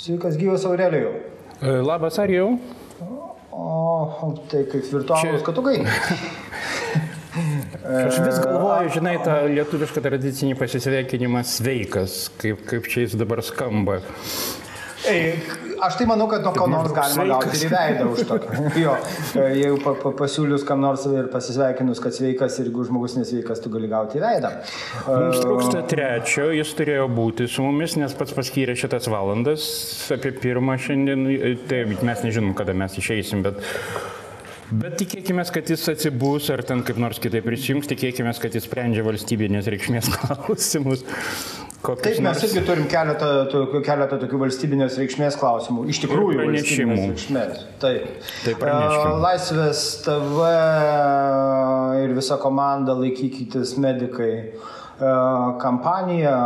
Sveikas gyvas Aurelijau. E, labas, ar jau? O, tai kaip virtualūs katukai. Aš vis galvoju, žinai, tą lietuvišką tradicinį pasisveikinimą sveikas, kaip, kaip čia jis dabar skamba. Ei, aš tai manau, kad nuo ko nors galima gauti ir veidą už tokį. Jo, e, jeigu pa, pa, pasiūlius kam nors ir pasisveikinus, kad sveikas ir jeigu žmogus nesveikas, tu gali gauti veidą. Mums trūksta trečio, jis turėjo būti su mumis, nes pats paskyrė šitas valandas apie pirmą šiandien. Tai mes nežinom, kada mes išeisim, bet... Bet tikėkime, kad jis atsibūs ar ten kaip nors kitaip prisijungs, tikėkime, kad jis sprendžia valstybinės reikšmės klausimus. Kokius Taip, mes irgi turim keletą, keletą tokių valstybinės reikšmės klausimų. Iš tikrųjų, pranešimų. Reikšmės. Taip. Taip. Laisvės TV ir visa komanda laikykitės medikai kampanija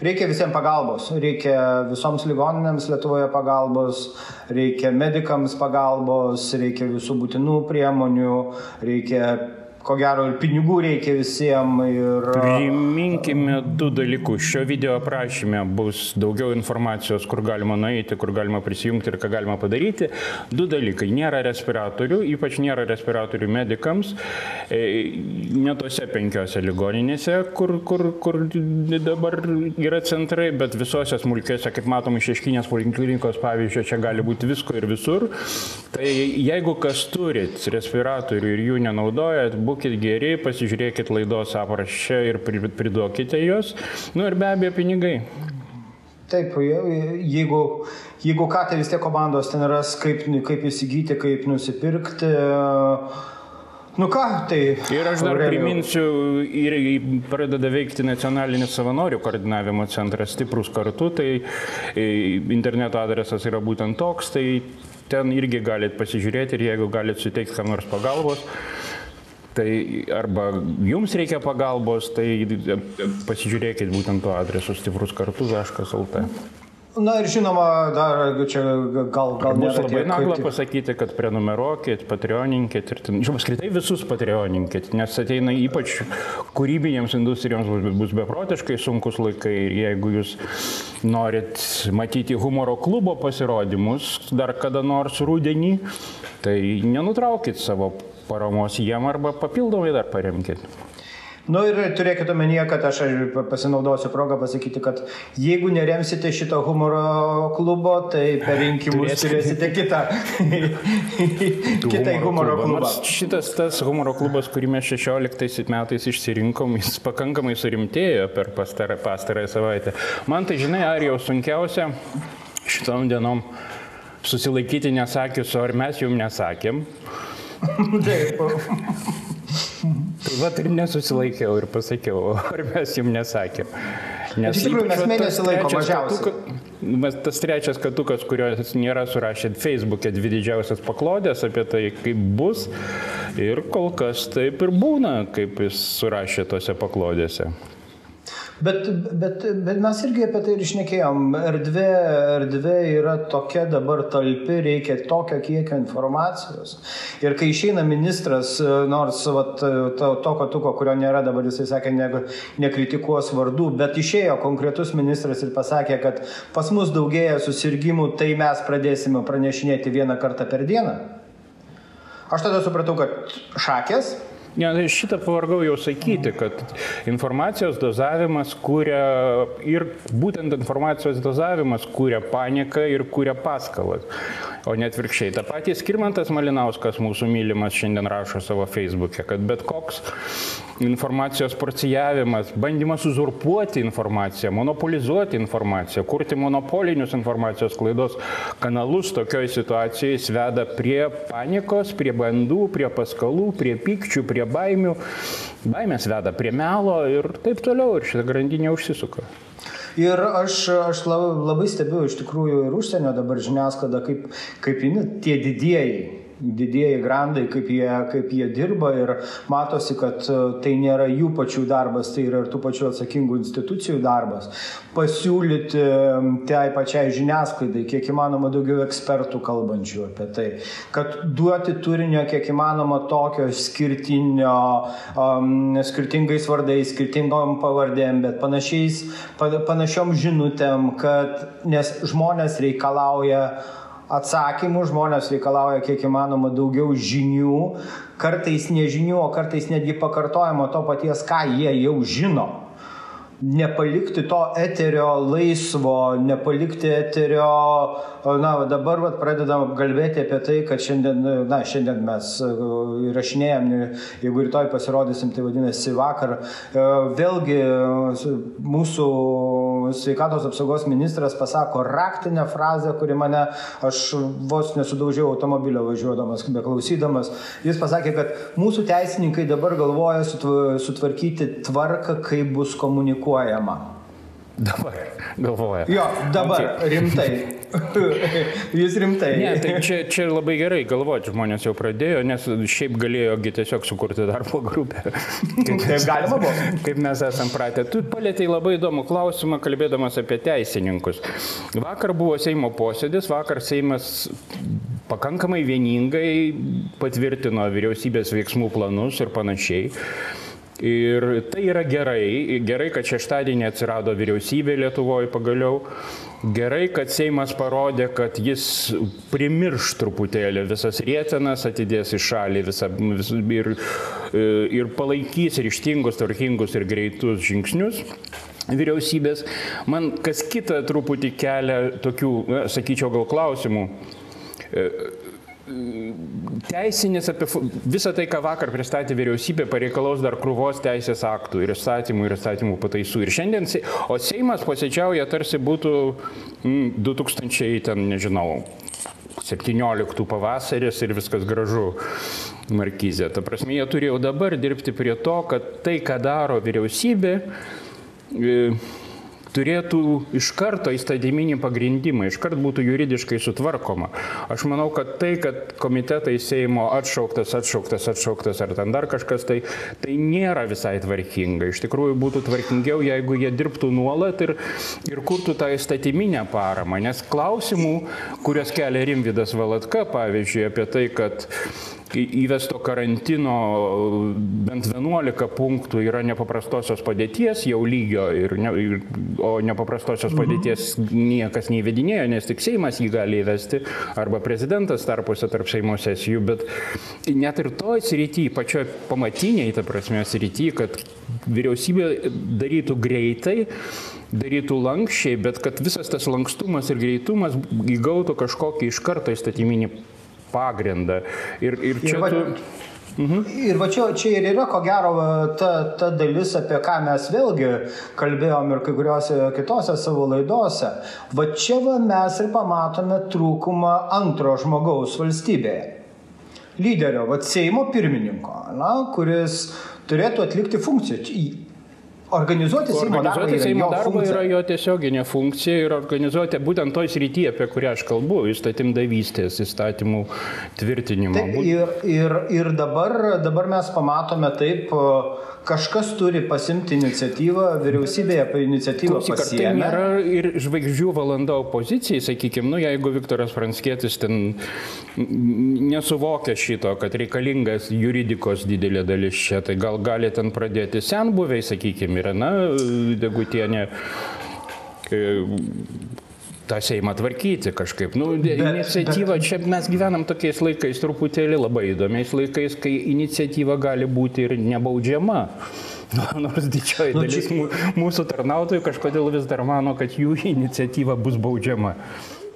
Reikia visiems pagalbos, reikia visoms ligoninėms Lietuvoje pagalbos, reikia medikams pagalbos, reikia visų būtinų priemonių, reikia ko gero ir pinigų reikia visiems. Ir... Priminkime du dalykus. Šio video aprašyme bus daugiau informacijos, kur galima nueiti, kur galima prisijungti ir ką galima padaryti. Du dalykai. Nėra respiratorių, ypač nėra respiratorių medikams. E, ne tose penkiose ligoninėse, kur, kur, kur dabar yra centrai, bet visose smulkėse, kaip matom, iš Eškinės poliklinikos pavyzdžio, čia gali būti visko ir visur. Tai jeigu kas turit respiratorių ir jų nenaudojat, būkite geri, pasižiūrėkit laidos aprašę ir priduokite juos. Nu ir be abejo pinigai. Taip, jeigu, jeigu ką, tai vis tiek komandos ten ras, kaip, kaip įsigyti, kaip nusipirkti. Nu ką, tai. Ir aš dar Aurelio. priminsiu, ir pradeda veikti nacionalinis savanorių koordinavimo centras stiprus kartu, tai interneto adresas yra būtent toks, tai ten irgi galite pasižiūrėti ir jeigu galite suteikti kam nors pagalbos, Tai arba jums reikia pagalbos, tai pasižiūrėkit būtent tuo adresu stipruskartu.lt. Na ir žinoma, dar čia gal, gal bus labai nagla kaip... pasakyti, kad prenumeruokit, patreoninkit ir, žinoma, apskritai visus patreoninkit, nes ateina ypač kūrybinėms industrijoms bus, bus beprotiškai sunkus laikai ir jeigu jūs norit matyti humoro klubo pasirodymus dar kada nors rūdienį, tai nenutraukit savo paramos jiem arba papildomai dar paremkite. Nu ir turėkite omenyje, kad aš pasinaudosiu progą pasakyti, kad jeigu neremsite šito humoro klubo, tai per rinkimus turėsite kitą, kitą humoro klubą. Nors šitas tas humoro klubas, kurį mes 16 metais išsirinkom, jis pakankamai surimtėjo per pastarą, pastarąją savaitę. Man tai, žinai, ar jau sunkiausia šitom dienom susilaikyti nesakius, ar mes jums nesakėm. Taip. Tai va ir nesusilaikiau ir pasakiau, ar mes jums nesakėm. Nes iš tikrųjų mes mėnesį laiko mažiausiai. Katuka, tas trečias katukas, kurios nėra surašę Facebook'e dvi didžiausias paklodės apie tai, kaip bus. Ir kol kas taip ir būna, kaip jis surašė tose paklodėse. Bet, bet, bet mes irgi apie tai ir išnekėjom. Erdvė, erdvė yra tokia dabar talpi, reikia tokio kiekio informacijos. Ir kai išeina ministras, nors vat, to, to katuko, kurio nėra dabar, jisai sakė, ne, nekritikuos vardų, bet išėjo konkretus ministras ir pasakė, kad pas mus daugėja susirgymų, tai mes pradėsime pranešinėti vieną kartą per dieną. Aš tada supratau, kad šakės, Ne, tai šitą pavargau jau sakyti, kad informacijos dozavimas kūrė ir būtent informacijos dozavimas kūrė paniką ir kūrė paskalas o ne atvirkščiai. Ta patys Skirmantas Malinauskas, mūsų mylimas, šiandien rašo savo Facebook'e, kad bet koks informacijos porcijavimas, bandymas uzurpuoti informaciją, monopolizuoti informaciją, kurti monopolinius informacijos klaidos kanalus tokioj situacijai sveda prie panikos, prie bandų, prie paskalų, prie pykčių, prie baimių. Baimės veda prie melo ir taip toliau ir šitą grandinę užsisuka. Ir aš, aš labai stebiu iš tikrųjų ir užsienio dabar žiniasklaidą, kaip, kaip jini, tie didieji didieji grandai, kaip jie, kaip jie dirba ir matosi, kad e, tai nėra jų pačių darbas, tai yra ir tų pačių atsakingų institucijų darbas. Pasiūlyti tai pačiai žiniasklaidai, kiek įmanoma daugiau ekspertų kalbančių apie tai, kad duoti turinio kiek įmanoma tokio skirtinio, um, skirtingais vardais, skirtingom pavardėm, bet panašiais, panašiom žinutėm, kad nes žmonės reikalauja atsakymų, žmonės reikalauja kiek įmanoma daugiau žinių, kartais nežinių, o kartais netgi pakartojimo to paties, ką jie jau žino. Nepalikti to eterio laisvo, nepalikti eterio, na, dabar vat, pradedam kalbėti apie tai, kad šiandien, na, šiandien mes e, įrašinėjom, jeigu rytoj pasirodysim, tai vadinasi vakar, e, vėlgi mūsų sveikatos apsaugos ministras pasako raktinę frazę, kuri mane, aš vos nesudaužiau automobilio važiuodamas, beklausydamas, jis pasakė, kad mūsų teisininkai dabar galvoja sutvarkyti tvarką, kaip bus komunikuojama. Dabar galvoja. Jo, dabar rimtai. Jis rimtai. Ne, tai čia, čia labai gerai galvoti, žmonės jau pradėjo, nes šiaip galėjogi tiesiog sukurti darbo grupę. Kaip, Taip galima buvo. Kaip mes esam pratę. Tu palėtėjai labai įdomų klausimą, kalbėdamas apie teisininkus. Vakar buvo Seimo posėdis, vakar Seimas pakankamai vieningai patvirtino vyriausybės veiksmų planus ir panašiai. Ir tai yra gerai. Gerai, kad šeštadienį atsirado vyriausybė Lietuvoje pagaliau. Gerai, kad Seimas parodė, kad jis primirš truputėlį visas rėtenas, atidės į šalį visą, vis, ir, ir palaikys ryštingus, tvarkingus ir greitus žingsnius vyriausybės. Man kas kita truputį kelia tokių, sakyčiau, gal klausimų teisinis apie visą tai, ką vakar pristatė vyriausybė, pareikalaus dar krūvos teisės aktų ir įstatymų ir įstatymų pataisų. Ir šiandien, o Seimas posėdžiauja tarsi būtų mm, 2000, ten nežinau, 17 pavasaris ir viskas gražu markizė. Ta prasme, jie turėjo dabar dirbti prie to, kad tai, ką daro vyriausybė, e, turėtų iš karto įstatyminį pagrindimą, iš karto būtų juridiškai sutvarkoma. Aš manau, kad tai, kad komitetai Seimo atšauktas, atšauktas, atšauktas ar ten dar kažkas, tai, tai nėra visai tvarkinga. Iš tikrųjų būtų tvarkingiau, jeigu jie dirbtų nuolat ir, ir kurtų tą įstatyminę paramą. Nes klausimų, kurias kelia Rimvidas Valatka, pavyzdžiui, apie tai, kad įvesto karantino bent 11 punktų yra nepaprastosios padėties jau lygio, ir ne, ir, o nepaprastosios mhm. padėties niekas neįvedinėjo, nes tik Seimas jį gali įvesti, arba prezidentas tarpuose tarp Seimo sesijų, bet net ir toj srity, pačioj pamatiniai, ta prasme, srity, kad vyriausybė darytų greitai, darytų lankščiai, bet kad visas tas lankstumas ir greitumas įgautų kažkokį iš karto įstatyminį pagrindą. Ir, ir čia ir va, tu... Mhm. Ir va čia, čia ir yra, ko gero, ta, ta dalis, apie ką mes vėlgi kalbėjom ir kai kuriuose kitose savo laidose. Va čia va mes ir pamatome trūkumą antro žmogaus valstybėje. Lyderio, va Seimo pirmininko, na, kuris turėtų atlikti funkciją. Organizuoti Seimo darbą, Seimo yra, darbą yra jo tiesioginė funkcija ir organizuoti būtent toj srityje, apie kurią aš kalbu, įstatymdavystės, įstatymų tvirtinimo. Taip, ir, ir, ir dabar, dabar mes pamatome taip, kažkas turi pasimti iniciatyvą, vyriausybėje apie iniciatyvą pasiėmė. Tai nėra ir žvaigždžių valanda opozicijai, sakykime, nu jeigu Viktoras Franskėtis ten nesuvokia šito, kad reikalingas juridikos didelė dalis čia, tai gal gali ten pradėti senbuviai, sakykime, Irena Degutienė tą Seimą tvarkyti kažkaip. Nu, bet, iniciatyva, bet... čia mes gyvenam tokiais laikais truputėlį labai įdomiais laikais, kai iniciatyva gali būti ir nebaudžiama. Nors didžioji nu, dalis nu, mūsų tarnautojų kažkodėl vis dar mano, kad jų iniciatyva bus baudžiama.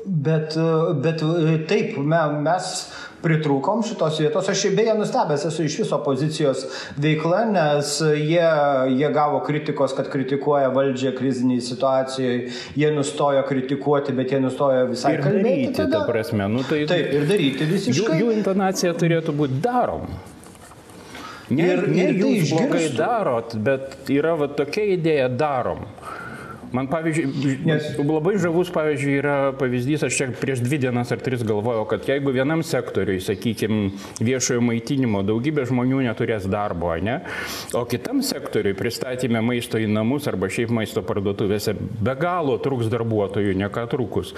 Bet, bet taip, mes pritrūkom šitos vietos. Aš beje nustebęs esu iš viso pozicijos veikla, nes jie, jie gavo kritikos, kad kritikuoja valdžią kriziniai situacijoje, jie nustojo kritikuoti, bet jie nustojo visai ir kalbėti. Daryti, tada. ta prasme, nu, tai, Taip, ir daryti visiškai. Jų, jų intonacija turėtų būti darom. Ne, ir, ne ir jūs tai blogai darot, bet yra va tokia idėja darom. Man pavyzdžiui, nes... labai žavus pavyzdžiui yra pavyzdys, aš čia prieš dvi dienas ar tris galvojau, kad jeigu vienam sektoriui, sakykime, viešojo maitinimo daugybė žmonių neturės darbo, ne? o kitam sektoriui pristatymė maisto į namus arba šiaip maisto parduotuvėse be galo truks darbuotojų, ne ką trukus.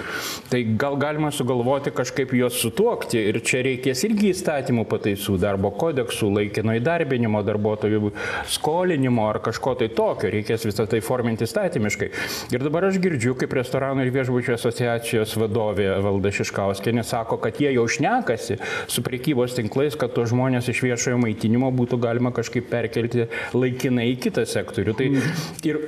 Tai gal galima sugalvoti kažkaip juos sutuokti ir čia reikės irgi įstatymų pataisų, darbo kodeksų, laikino įdarbinimo darbuotojų, skolinimo ar kažko tai tokio, reikės visą tai forminti įstatymiškai. Ir dabar aš girdžiu, kaip restoranų ir viešbučių asociacijos vadovė Valda Šiškauskė sako, kad jie jau šnekasi su prekybos tinklais, kad tos žmonės iš viešojo maitinimo būtų galima kažkaip perkelti laikinai į kitą sektorių. Tai ir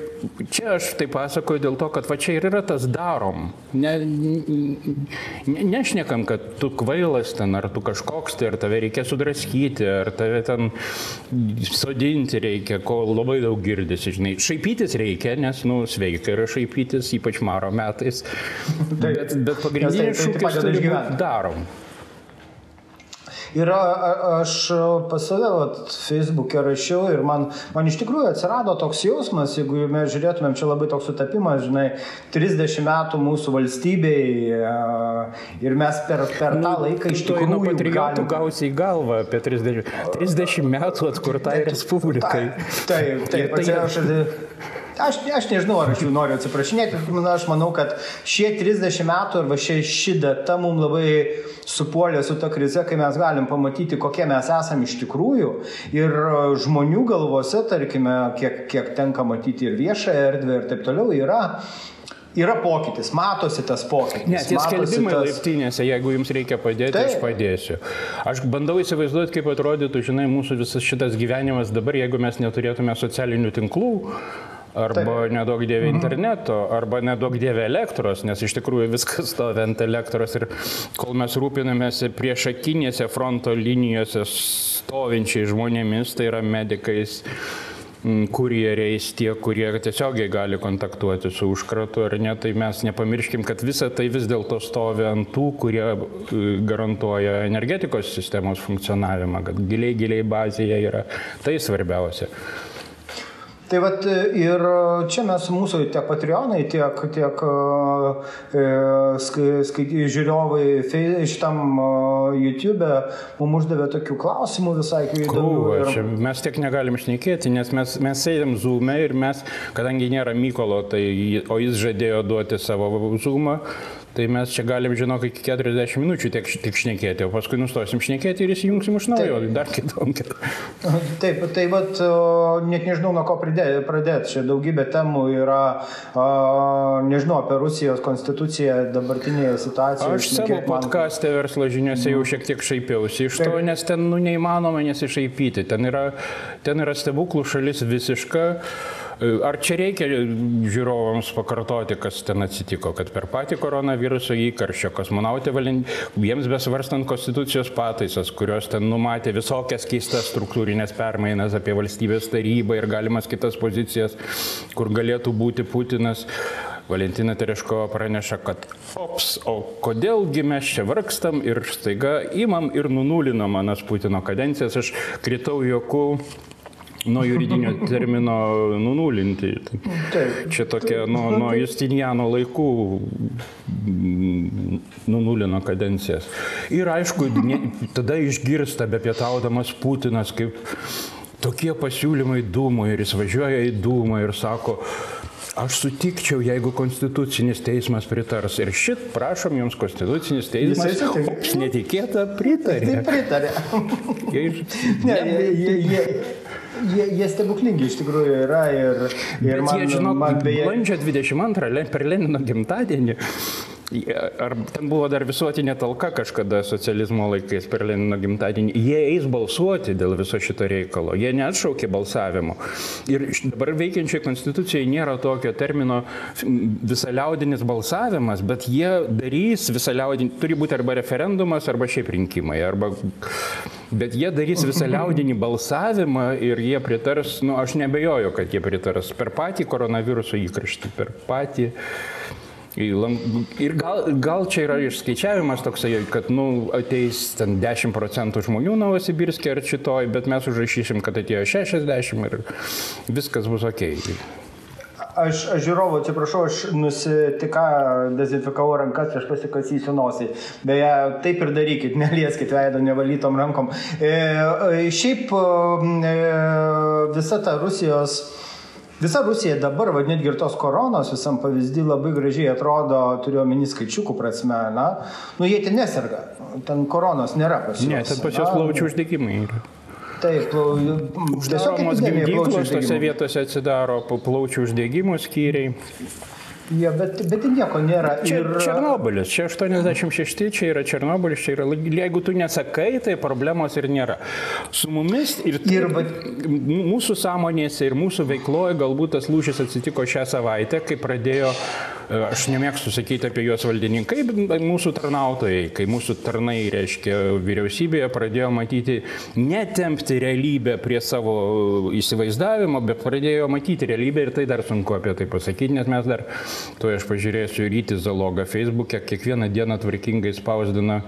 čia aš tai pasakoju dėl to, kad va čia ir yra tas darom. Ne, ne, nešnekam, kad tu kvailas ten, ar tu kažkoks tai, ar tave reikia sudraskyti, ar tave ten sodinti reikia, ko labai daug girdisi, žinai. Šaipytis reikia, nes, nu, sveika yra šaipytis, ypač maro metais. Bet, bet pagrindinis šūkis turi būti darom. Ir aš pas save vat, Facebook'e rašiau ir man, man iš tikrųjų atsirado toks jausmas, jeigu mes žiūrėtumėm, čia labai toks sutapimas, žinai, 30 metų mūsų valstybei ir mes per, per tą laiką iš tikrųjų... Nuo patriotų galim... gausi į galvą apie 30, 30 metų atkurtai Respublikai. Taip, taip, taip. Tai aš, Aš, aš nežinau, ar aš jų noriu atsiprašinėti, aš manau, kad šie 30 metų arba šie, ši data mums labai supuolė su ta krize, kai mes galim pamatyti, kokie mes esame iš tikrųjų. Ir žmonių galvose, tarkime, kiek, kiek tenka matyti ir viešą erdvę ir taip toliau, yra yra pokytis, matosi tas pokytis. Ne, tie skelbimai tas... laiptinėse, jeigu jums reikia padėti, Taip. aš padėsiu. Aš bandau įsivaizduoti, kaip atrodytų, žinai, mūsų visas šitas gyvenimas dabar, jeigu mes neturėtume socialinių tinklų arba Taip. nedaug dievė mhm. interneto, arba nedaug dievė elektros, nes iš tikrųjų viskas stovi ant elektros ir kol mes rūpinamės priešakinėse fronto linijose stovinčiai žmonėmis, tai yra medikais kurjeriais, tie, kurie tiesiogiai gali kontaktuoti su užkratu ar ne, tai mes nepamirškim, kad visa tai vis dėlto stovi ant tų, kurie e, garantuoja energetikos sistemos funkcionavimą, kad giliai, giliai bazėje yra tai svarbiausia. Tai vat ir čia mes mūsų tiek patreonai, tiek, tiek e, skaityti žiūrovai šitam YouTube mums uždavė tokių klausimų visai įdomių. Ir... Čia mes tiek negalim šnekėti, nes mes, mes sėdėm zoom'e ir mes, kadangi nėra Mykolo, tai, o jis žadėjo duoti savo zoom'ą, Tai mes čia galim, žinok, iki 40 minučių tik, tik šnekėti, o paskui nustosim šnekėti ir įsijungsim iš naujo, Taip. dar kitom. Taip, tai vad, net nežinau, nuo ko pradėti. Pradėt. Čia daugybė temų yra, nežinau, apie Rusijos konstituciją dabartinėje situacijoje. Aš savo podkastė verslo žiniuose jau šiek tiek šaipiausi iš to, Taip. nes ten nu, neįmanoma nesišaipyti. Ten yra, ten yra stebuklų šalis visiška. Ar čia reikia žiūrovams pakartoti, kas ten atsitiko, kad per patį koronaviruso įkarščio kosmonautė valint, jiems besvarstant konstitucijos pataisas, kurios ten numatė visokias keistas struktūrinės permainas apie valstybės tarybą ir galimas kitas pozicijas, kur galėtų būti Putinas. Valentina Tereškova praneša, kad ops, o kodėlgi mes čia vargstam ir staiga imam ir nunulinam manas Putino kadencijas, aš kritau joku nuo juridinio termino nunulinti. Taip. Čia tokia nuo, nuo Justiniano laikų nunulino kadencijas. Ir aišku, ne, tada išgirsta be pietaudamas Putinas, kaip tokie pasiūlymai dūmo ir jis važiuoja į dūmą ir sako, Aš sutikčiau, jeigu konstitucinis teismas pritars. Ir šit, prašom jums, konstitucinis teismas. Ops, netikėta pritarė. Tai pritarė. ne, jie, jie, jie, jie stebuklingi iš tikrųjų yra ir, ir man, jie, žinok, man beje... Balandžio 22 per Lenino gimtadienį Ar ten buvo dar visuotinė talka kažkada socializmo laikais per Lenino gimtadienį. Jie eis balsuoti dėl viso šito reikalo. Jie neatšaukė balsavimo. Ir dabar veikiančiai konstitucijai nėra tokio termino visaliaudinis balsavimas, bet jie darys visaliaudinį, turi būti arba referendumas, arba šiaip rinkimai. Arba, bet jie darys visaliaudinį balsavimą ir jie pritars, nu aš nebejoju, kad jie pritars per patį koronaviruso įkarštį, per patį Ir gal, gal čia yra išskaičiavimas toksai, kad nu, ateis ten 10 procentų žmonių Novosibirskė ar šitoj, bet mes užrašysim, kad atėjo 60 ir viskas bus ok. aš, aš žiūrovų, atsiprašau, aš nusitiką dezinfikavau rankas, aš pasikasysiu nosį. Beje, taip ir darykit, nelieskit veidą nevalytom rankom. E, e, šiaip e, visa ta Rusijos Visa Rusija dabar, va, netgi ir tos koronos visam pavyzdį labai gražiai atrodo, turiu omeny skaičiukų prasme, na, nu jie ten neserga, ten koronos nėra pas juos. Ne, ten pas juos plaučių uždegimai yra. Taip, uždaromos gimdyklos tose vietose atsidaro plaučių uždegimų skyriai. Ja, bet, bet nieko nėra. Čia ir... Černobilis, čia 86, čia yra Černobilis, čia yra... Jeigu tu nesakai, tai problemos ir nėra. Su mumis ir, ir bet... mūsų sąmonėse ir mūsų veikloje galbūt tas lūžis atsitiko šią savaitę, kai pradėjo aš nemėgstu sakyti apie juos valdininkai, bet mūsų tarnautojai, kai mūsų tarnai, reiškia, vyriausybėje pradėjo matyti, netempti realybę prie savo įsivaizdavimo, bet pradėjo matyti realybę ir tai dar sunku apie tai pasakyti, nes mes dar, to aš pažiūrėsiu rytį zalogą Facebook'e, kiekvieną dieną tvarkingai spausdina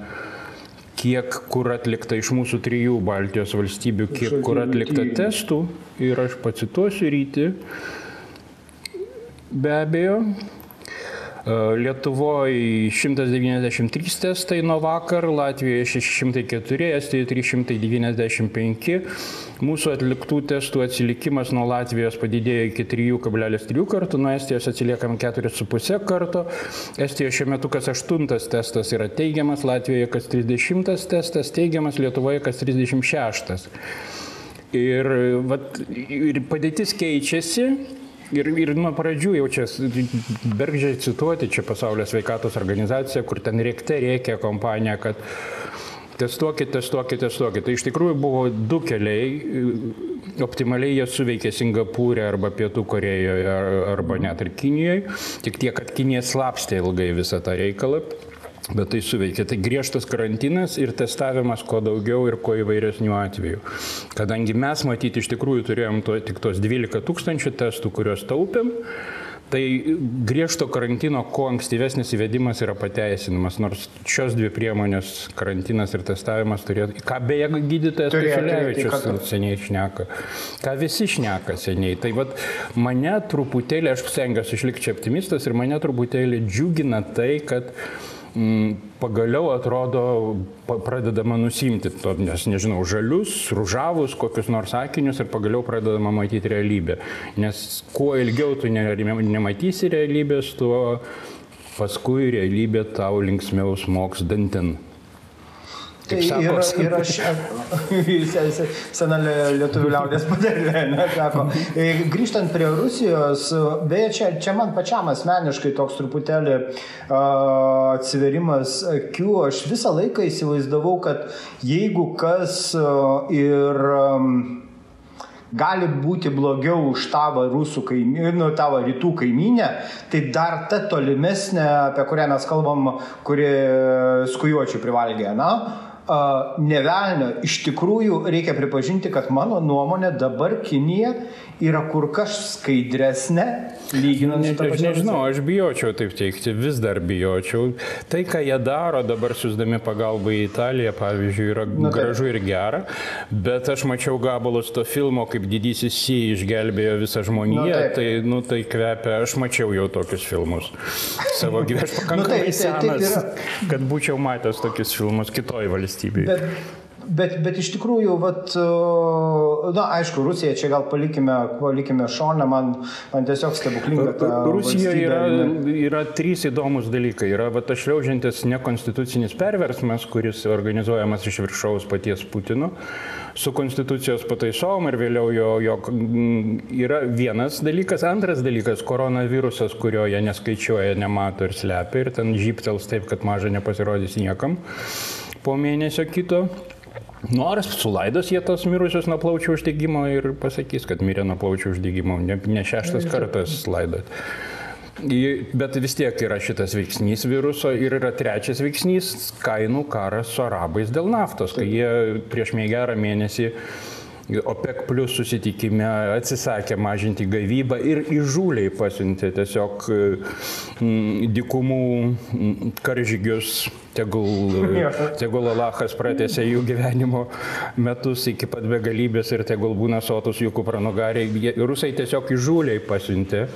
kiek kur atlikta iš mūsų trijų Baltijos valstybių, kiek kur atlikta testų. Ir aš pacituosiu ryti. Be abejo, Lietuvoje 193 testai nuo vakar, Latvijoje 604, Estijoje 395. Mūsų atliktų testų atsilikimas nuo Latvijos padidėjo iki 3,3 kartų, nuo Estijos atsiliekam 4,5 karto. Estijoje šiuo metu kas 8 testas yra teigiamas, Latvijoje kas 30 testas teigiamas, Lietuvoje kas 36. Ir, vat, ir padėtis keičiasi, Ir, ir nuo pradžių jau čia bergžiai cituoti, čia pasaulio sveikatos organizacija, kur ten rėkte rėkė kompanija, kad testuokit, testuokit, testuokit. Tai iš tikrųjų buvo du keliai. Optimaliai jie suveikė Singapūrė arba Pietų Korejoje arba net ir Kinijoje. Tik tiek, kad Kinija slapstė ilgai visą tą reikalą. Bet tai suveikia. Tai griežtas karantinas ir testavimas kuo daugiau ir kuo įvairesnių atvejų. Kadangi mes matyti iš tikrųjų turėjom to, tik tos 12 tūkstančių testų, kuriuos taupėm, Tai griežto karantino, kuo ankstyvesnis įvedimas yra pateisinamas, nors šios dvi priemonės, karantinas ir testavimas turėtų, ką beje gydytojas Tušilevičius tai, seniai šneka, ką visi šneka seniai. Tai vad mane truputėlį, aš stengiuosi išlikti optimistas ir mane truputėlį džiugina tai, kad pagaliau atrodo pradedama nusimti to, nes nežinau, žalius, ružavus, kokius nors sakinius ir pagaliau pradedama matyti realybę. Nes kuo ilgiau tu nematysi realybės, tuo paskui realybė tau linksmiau smoks dantin. Tai ir, ir aš, sena lietuvių liaudės padarė, sako. E, grįžtant prie Rusijos, beje, čia, čia man pačiam asmeniškai toks truputėlį uh, atsiverimas akių, aš visą laiką įsivaizdavau, kad jeigu kas uh, ir um, gali būti blogiau už tavo rusų kaimynę, nu, tavo rytų kaimynę, tai dar ta tolimesnė, apie kurią mes kalbam, kuri skujuočių privalgė, na, nevelnio, iš tikrųjų reikia pripažinti, kad mano nuomonė dabar Kinija yra kur kas skaidresnė, lyginant su to. Aš nežinau, aš bijočiau taip teikti, vis dar bijočiau. Tai, ką jie daro dabar siūsdami pagalbą į Italiją, pavyzdžiui, yra Na, gražu ir gera, bet aš mačiau gabalus to filmo, kaip didysis Si išgelbėjo visą žmoniją, Na, taip. tai, nu, tai kvepia, aš mačiau jau tokius filmus savo gyvenime. Aš pakankamai nu, taip, senas, taip, taip yra. kad būčiau matęs tokius filmus kitoj valstybėje. Bet Bet, bet iš tikrųjų, vat, na, aišku, Rusija čia gal palikime, palikime šoną, man, man tiesiog stebuklinga. Rusijoje yra, yra trys įdomus dalykai. Yra va, tas šliaužiantis nekonstitucinis perversmas, kuris organizuojamas iš viršaus paties Putino su konstitucijos pataisom ir vėliau jo, jo yra vienas dalykas. Antras dalykas - koronavirusas, kurio jie neskaičiuoja, nemato ir slepia ir ten žyptels taip, kad maža nepasirodys niekam po mėnesio kito. Nors sulaidos jie tos mirusius nuo plaučių uždegimo ir pasakys, kad mirė nuo plaučių uždegimo, ne, ne šeštas kartas laidot. Bet vis tiek yra šitas veiksnys viruso ir yra trečias veiksnys - kainų karas su arabais dėl naftos, kai jie prieš mėgerą mėnesį OPEC plus susitikime atsisakė mažinti gavybą ir įžūliai pasiuntė tiesiog mm, dikumų mm, karžygius, tegul, tegul Alachas pratėse jų gyvenimo metus iki pat begalybės ir tegul būna sotus jų kupranugariai. Rusai tiesiog įžūliai pasiuntė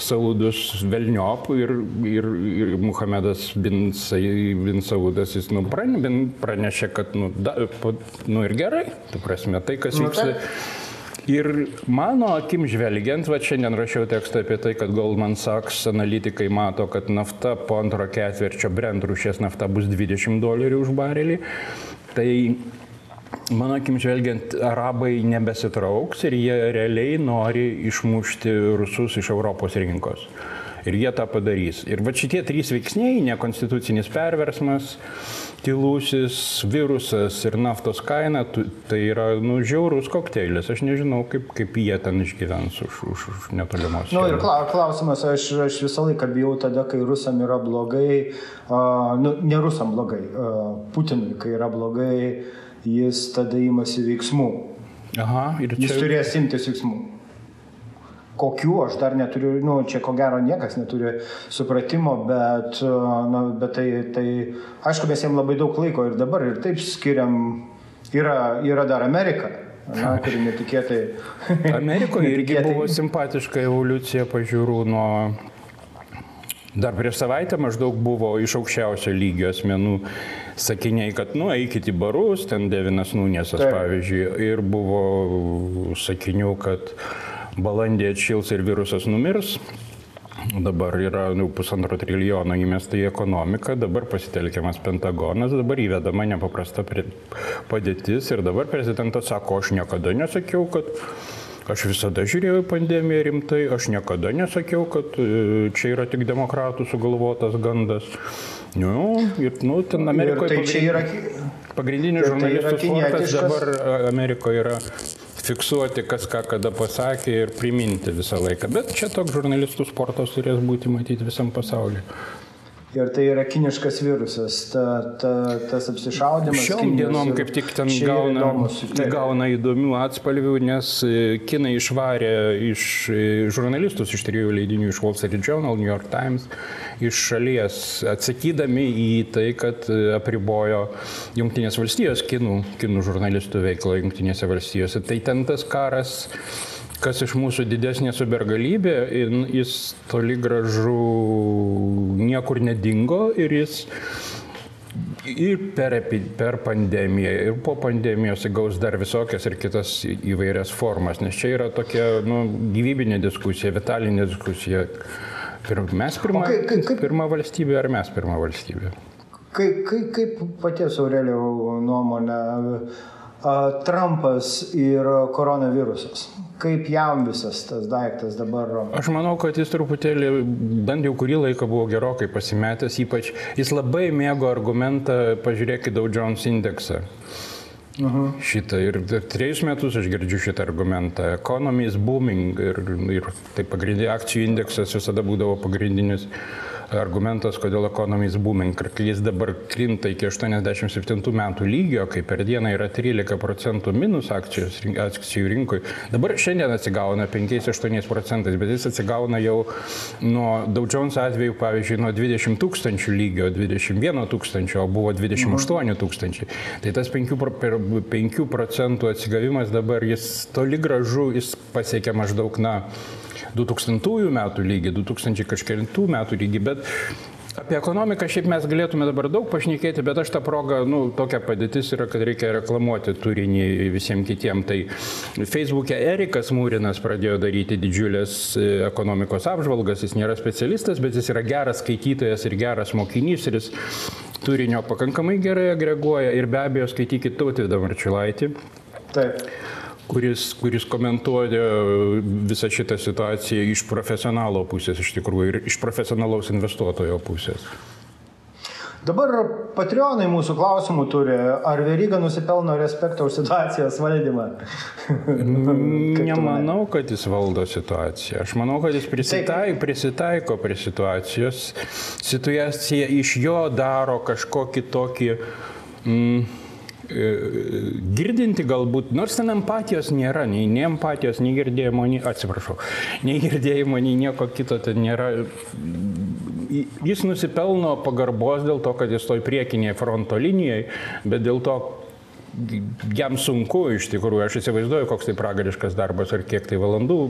Saudus Velniop ir, ir, ir Muhamedas bin, bin Saudas, jis nu, pranešė, kad nu, da, nu ir gerai, tu prasme, tai kas nu, vyksta. Ir mano akim žvelgiant, va šiandien rašiau tekstą apie tai, kad Goldman Sachs analitikai mato, kad nafta po antro ketvirčio brand rūšės nafta bus 20 dolerių už barelį. Tai Mano akim žvelgiant, arabai nebesitrauks ir jie realiai nori išmušti rusus iš Europos rinkos. Ir jie tą padarys. Ir va šitie trys veiksniai - nekonstitucinis perversmas, tylusis virusas ir naftos kaina, tai yra nu, žiaurus kokteilis. Aš nežinau, kaip, kaip jie ten išgyvens už, už, už netolimos. Na nu, ir klausimas, aš, aš visą laiką bijau tada, kai rusam yra blogai, uh, nu, ne rusam blogai, uh, Putinui, kai yra blogai jis tada imasi veiksmų. Aha, ir čia... Jis turės imtis veiksmų. Kokių aš dar neturiu, nu, čia ko gero niekas neturi supratimo, bet, na, bet tai, tai, aišku, mes jiems labai daug laiko ir dabar ir taip skiriam, yra, yra dar Amerika. Na, kuri netikėtai. Amerikoje irgi buvo simpatiška evoliucija pažiūrų nuo Dar prieš savaitę maždaug buvo iš aukščiausio lygio asmenų sakiniai, kad, nu, eikit į barus, ten Devinas Nūnėsas, pavyzdžiui, ir buvo sakinių, kad balandį atšils ir virusas numirs. Dabar yra nu, pusantro trilijono įmesta į ekonomiką, dabar pasitelkiamas Pentagonas, dabar įvedama nepaprasta padėtis ir dabar prezidentas sako, aš niekada nesakiau, kad Aš visada žiūrėjau į pandemiją rimtai, aš niekada nesakiau, kad e, čia yra tik demokratų sugalvotas gandas. Nu, ir, nu, ten Amerikoje tai pagrind... yra... pagrindinis tai žurnalistų tai dabar Amerikoje yra fiksuoti, kas ką kada pasakė ir priminti visą laiką. Bet čia toks žurnalistų sportas turės būti matyti visam pasauliu. Ir tai yra kiniškas virusas, ta, ta, tas apsišaudimas. Šiom dienom kaip tik ten gauna, įdomus, tai. gauna įdomių atspalvių, nes e, kinai išvarė iš e, žurnalistus iš trijų leidinių, iš Wall Street Journal, New York Times, iš šalies, atsakydami į tai, kad e, apribojo Junktinės valstijos kinų, kinų žurnalistų veiklą Junktinėse valstijose. Tai ten tas karas kas iš mūsų didesnė supergalybė, jis toli gražu niekur nedingo ir jis ir per, per pandemiją, ir po pandemijos įgaus dar visokias ir kitas įvairias formas, nes čia yra tokia nu, gyvybinė diskusija, vitalinė diskusija. Mes pirma, kaip, kaip, kaip, pirma valstybė ar mes pirma valstybė? Kaip, kaip, kaip paties Aurelio nuomonė, Trumpas ir koronavirusas? Kaip jam visas tas daiktas dabar? Aš manau, kad jis truputėlį, bent jau kurį laiką buvo gerokai pasimetęs, ypač jis labai mėgo argumentą, pažiūrėkit Dow Jones indeksą. -huh. Šitą ir trejus metus aš girdžiu šitą argumentą. Economy is booming ir, ir tai pagrindinė akcijų indeksas visada būdavo pagrindinis argumentas, kodėl ekonomijos booming, kai jis dabar krinta iki 87 metų lygio, kai per dieną yra 13 procentų minus akcijos, akcijų rinkui. Dabar šiandien atsigauna 5-8 procentais, bet jis atsigauna jau nuo Dow Jones atveju, pavyzdžiui, nuo 20 tūkstančių lygio, 21 tūkstančio, o buvo 28 tūkstančiai. Tai tas 5, 5 procentų atsigavimas dabar jis toli gražu, jis pasiekia maždaug, na, 2000 metų lygį, 2000 kažkėlintų metų lygį, bet Apie ekonomiką šiaip mes galėtume dabar daug pašnekėti, bet aš tą progą, nu, tokia padėtis yra, kad reikia reklamuoti turinį visiems kitiems. Tai Facebook'e Erikas Mūrinas pradėjo daryti didžiulės e, ekonomikos apžvalgas, jis nėra specialistas, bet jis yra geras skaitytojas ir geras mokinys ir jis turinio pakankamai gerai agreguoja ir be abejo skaitykit Tautvydą Marčiulaitį. Taip kuris, kuris komentuoja visą šitą situaciją iš profesionalo pusės, iš tikrųjų, ir iš profesionalaus investuotojo pusės. Dabar patreonai mūsų klausimų turi, ar Veryga nusipelno respekto už situacijos valdymą? Nemanau, kad jis valdo situaciją. Aš manau, kad jis prisitaiko, prisitaiko prie situacijos. Situacija iš jo daro kažkokį tokį... Mm, girdinti galbūt, nors ten empatijos nėra, nei, nei empatijos, nei girdėjimo, nei, atsiprašau, nei girdėjimo, nei nieko kito ten nėra. Jis nusipelno pagarbos dėl to, kad jis toj priekinėje fronto linijoje, bet dėl to jam sunku iš tikrųjų, aš įsivaizduoju, koks tai pragariškas darbas ar kiek tai valandų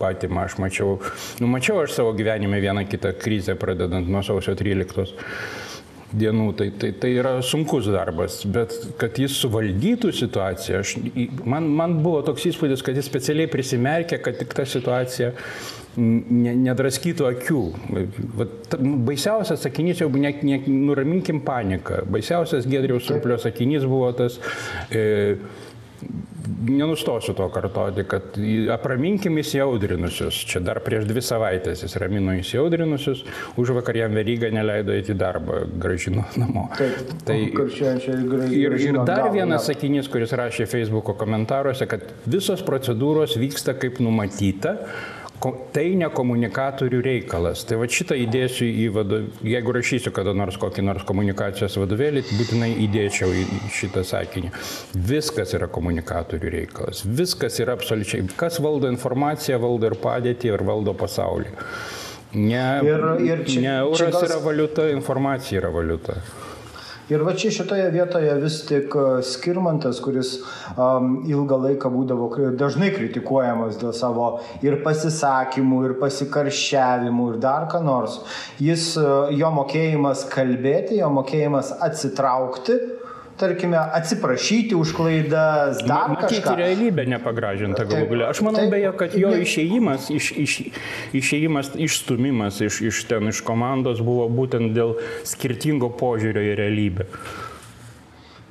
patima. Aš mačiau, nu, mačiau aš savo gyvenime vieną kitą krizę, pradedant nuo sausio 13 dienų, tai, tai, tai yra sunkus darbas, bet kad jis suvaldytų situaciją, aš, man, man buvo toks įspūdis, kad jis specialiai prisimerkė, kad tik ta situacija ne, nedraskytų akių. Vat, nu, baisiausias sakinys jau, ne, ne, nuraminkim paniką, baisiausias Gedriaus surplio sakinys buvo tas... E, nenustosiu to kartoti, kad apraminkim įsiaudrinusius. Čia dar prieš dvi savaitės jis ramino įsiaudrinusius, už vakar jam veryga neleido eiti į darbą, gražino namo. Taip, tai ir, ir dar vienas sakinys, kuris rašė Facebook'o komentaruose, kad visos procedūros vyksta kaip numatyta tai ne komunikatorių reikalas. Tai va šitą įdėsiu į vadovėlį, jeigu rašysiu kada nors kokį nors komunikacijos vadovėlį, būtinai įdėčiau į šitą sakinį. Viskas yra komunikatorių reikalas. Viskas yra absoliučiai. Kas valdo informaciją, valdo ir padėtį, ir valdo pasaulį. Ne, ir, ir čia, ne euras čia gal... yra valiuta, informacija yra valiuta. Ir va čia šitoje vietoje vis tik e, Skirmantas, kuris um, ilgą laiką būdavo dažnai kritikuojamas dėl savo ir pasisakymų, ir pasikarščiavimų, ir dar ką nors, jis, e, jo mokėjimas kalbėti, jo mokėjimas atsitraukti, tarkime, atsiprašyti už klaidas, dar Matyti kažką. realybė nepagražinta galų galia. Aš manau taip, beje, kad jo išėjimas, iš, iš, išėjimas, išstumimas iš, iš ten, iš komandos buvo būtent dėl skirtingo požiūrio į realybę.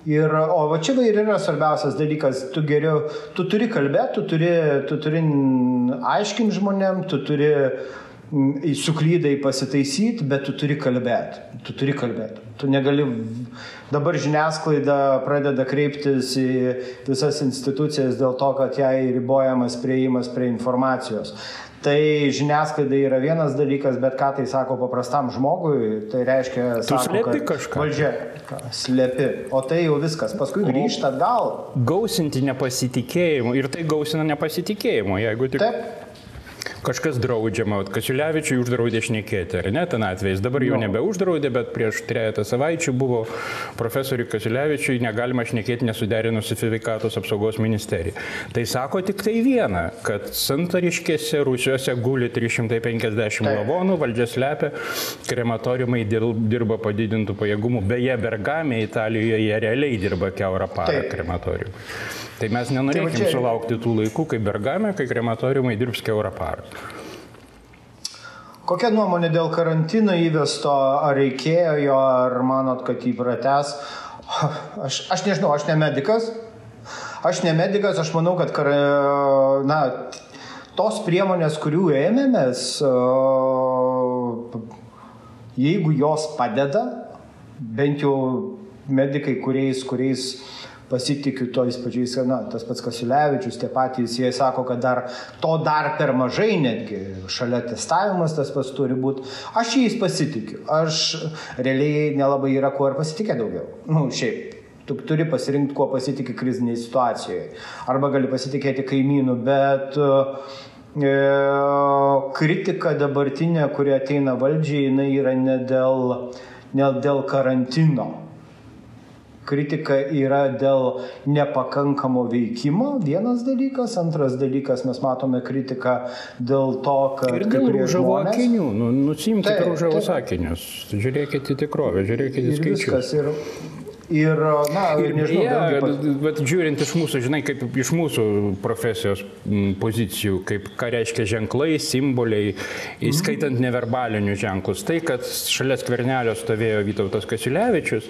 Ir, o va čia ir yra svarbiausias dalykas, tu geriau, tu turi kalbėti, tu turi, tu turi aiškinti žmonėm, tu turi suklydai pasitaisyti, bet tu turi kalbėti. Tu turi kalbėti. Tu negali. Dabar žiniasklaida pradeda kreiptis į visas institucijas dėl to, kad jai ribojamas prieimas prie informacijos. Tai žiniasklaida yra vienas dalykas, bet ką tai sako paprastam žmogui, tai reiškia, tu sako, slepi kažką. Valdžia slepi, o tai jau viskas, paskui grįžta atgal. Gausinti nepasitikėjimu ir tai gausina nepasitikėjimu, jeigu tik... Taip kažkas draudžiama, Kasiulevičiui uždraudė šnekėti, ar ne, ten atvejais. Dabar jau no. nebeuždraudė, bet prieš trejata savaičių buvo profesoriui Kasiulevičiui negalima šnekėti nesuderinus su sveikatos apsaugos ministerija. Tai sako tik tai viena, kad santariškėse Rusijose guli 350 lavonų, valdžia slepia, krematoriumai dirba padidintų pajėgumų, beje, Bergame, Italijoje jie realiai dirba keurą parą krematoriumų. Tai mes nenorėkime tai čia... sulaukti tų laikų, kai Bergame, kai krematoriumai dirbs keurą parą. Kokia nuomonė dėl karantino įvesto, ar reikėjo jo, ar manot, kad jį prates? Aš, aš nežinau, aš ne medikas. Aš ne medikas, aš manau, kad kar, na, tos priemonės, kurių ėmėmės, jeigu jos padeda, bent jau medikai, kuriais, kuriais pasitikiu tojais pačiais, na, tas pats Kasiulevičius, tie patys, jie sako, kad dar to dar per mažai netgi, šalia testavimas tas pats turi būti. Aš jais pasitikiu, aš realiai nelabai yra kuo ir pasitikė daugiau. Na, nu, šiaip. Tu turi pasirinkti, kuo pasitikė krizinėje situacijoje. Arba gali pasitikėti kaimynų, bet e, kritika dabartinė, kuri ateina valdžiai, jinai yra ne dėl, ne dėl karantino kritika yra dėl nepakankamo veikimo, vienas dalykas, antras dalykas mes matome kritiką dėl to, kad... Ir dėl rūžavo žmonės... akinių, nu, nusimkite rūžavus akinius, žiūrėkite į tikrovę, žiūrėkite į skaičius. Viskas, ir Ir, na, ir nežinau, ja, pat... bet žiūrint iš mūsų, žinai, kaip iš mūsų profesijos pozicijų, kaip ką reiškia ženklai, simboliai, įskaitant mhm. neverbalinius ženklus. Tai, kad šalia skvernelio stovėjo Vytautas Kasiulevičius,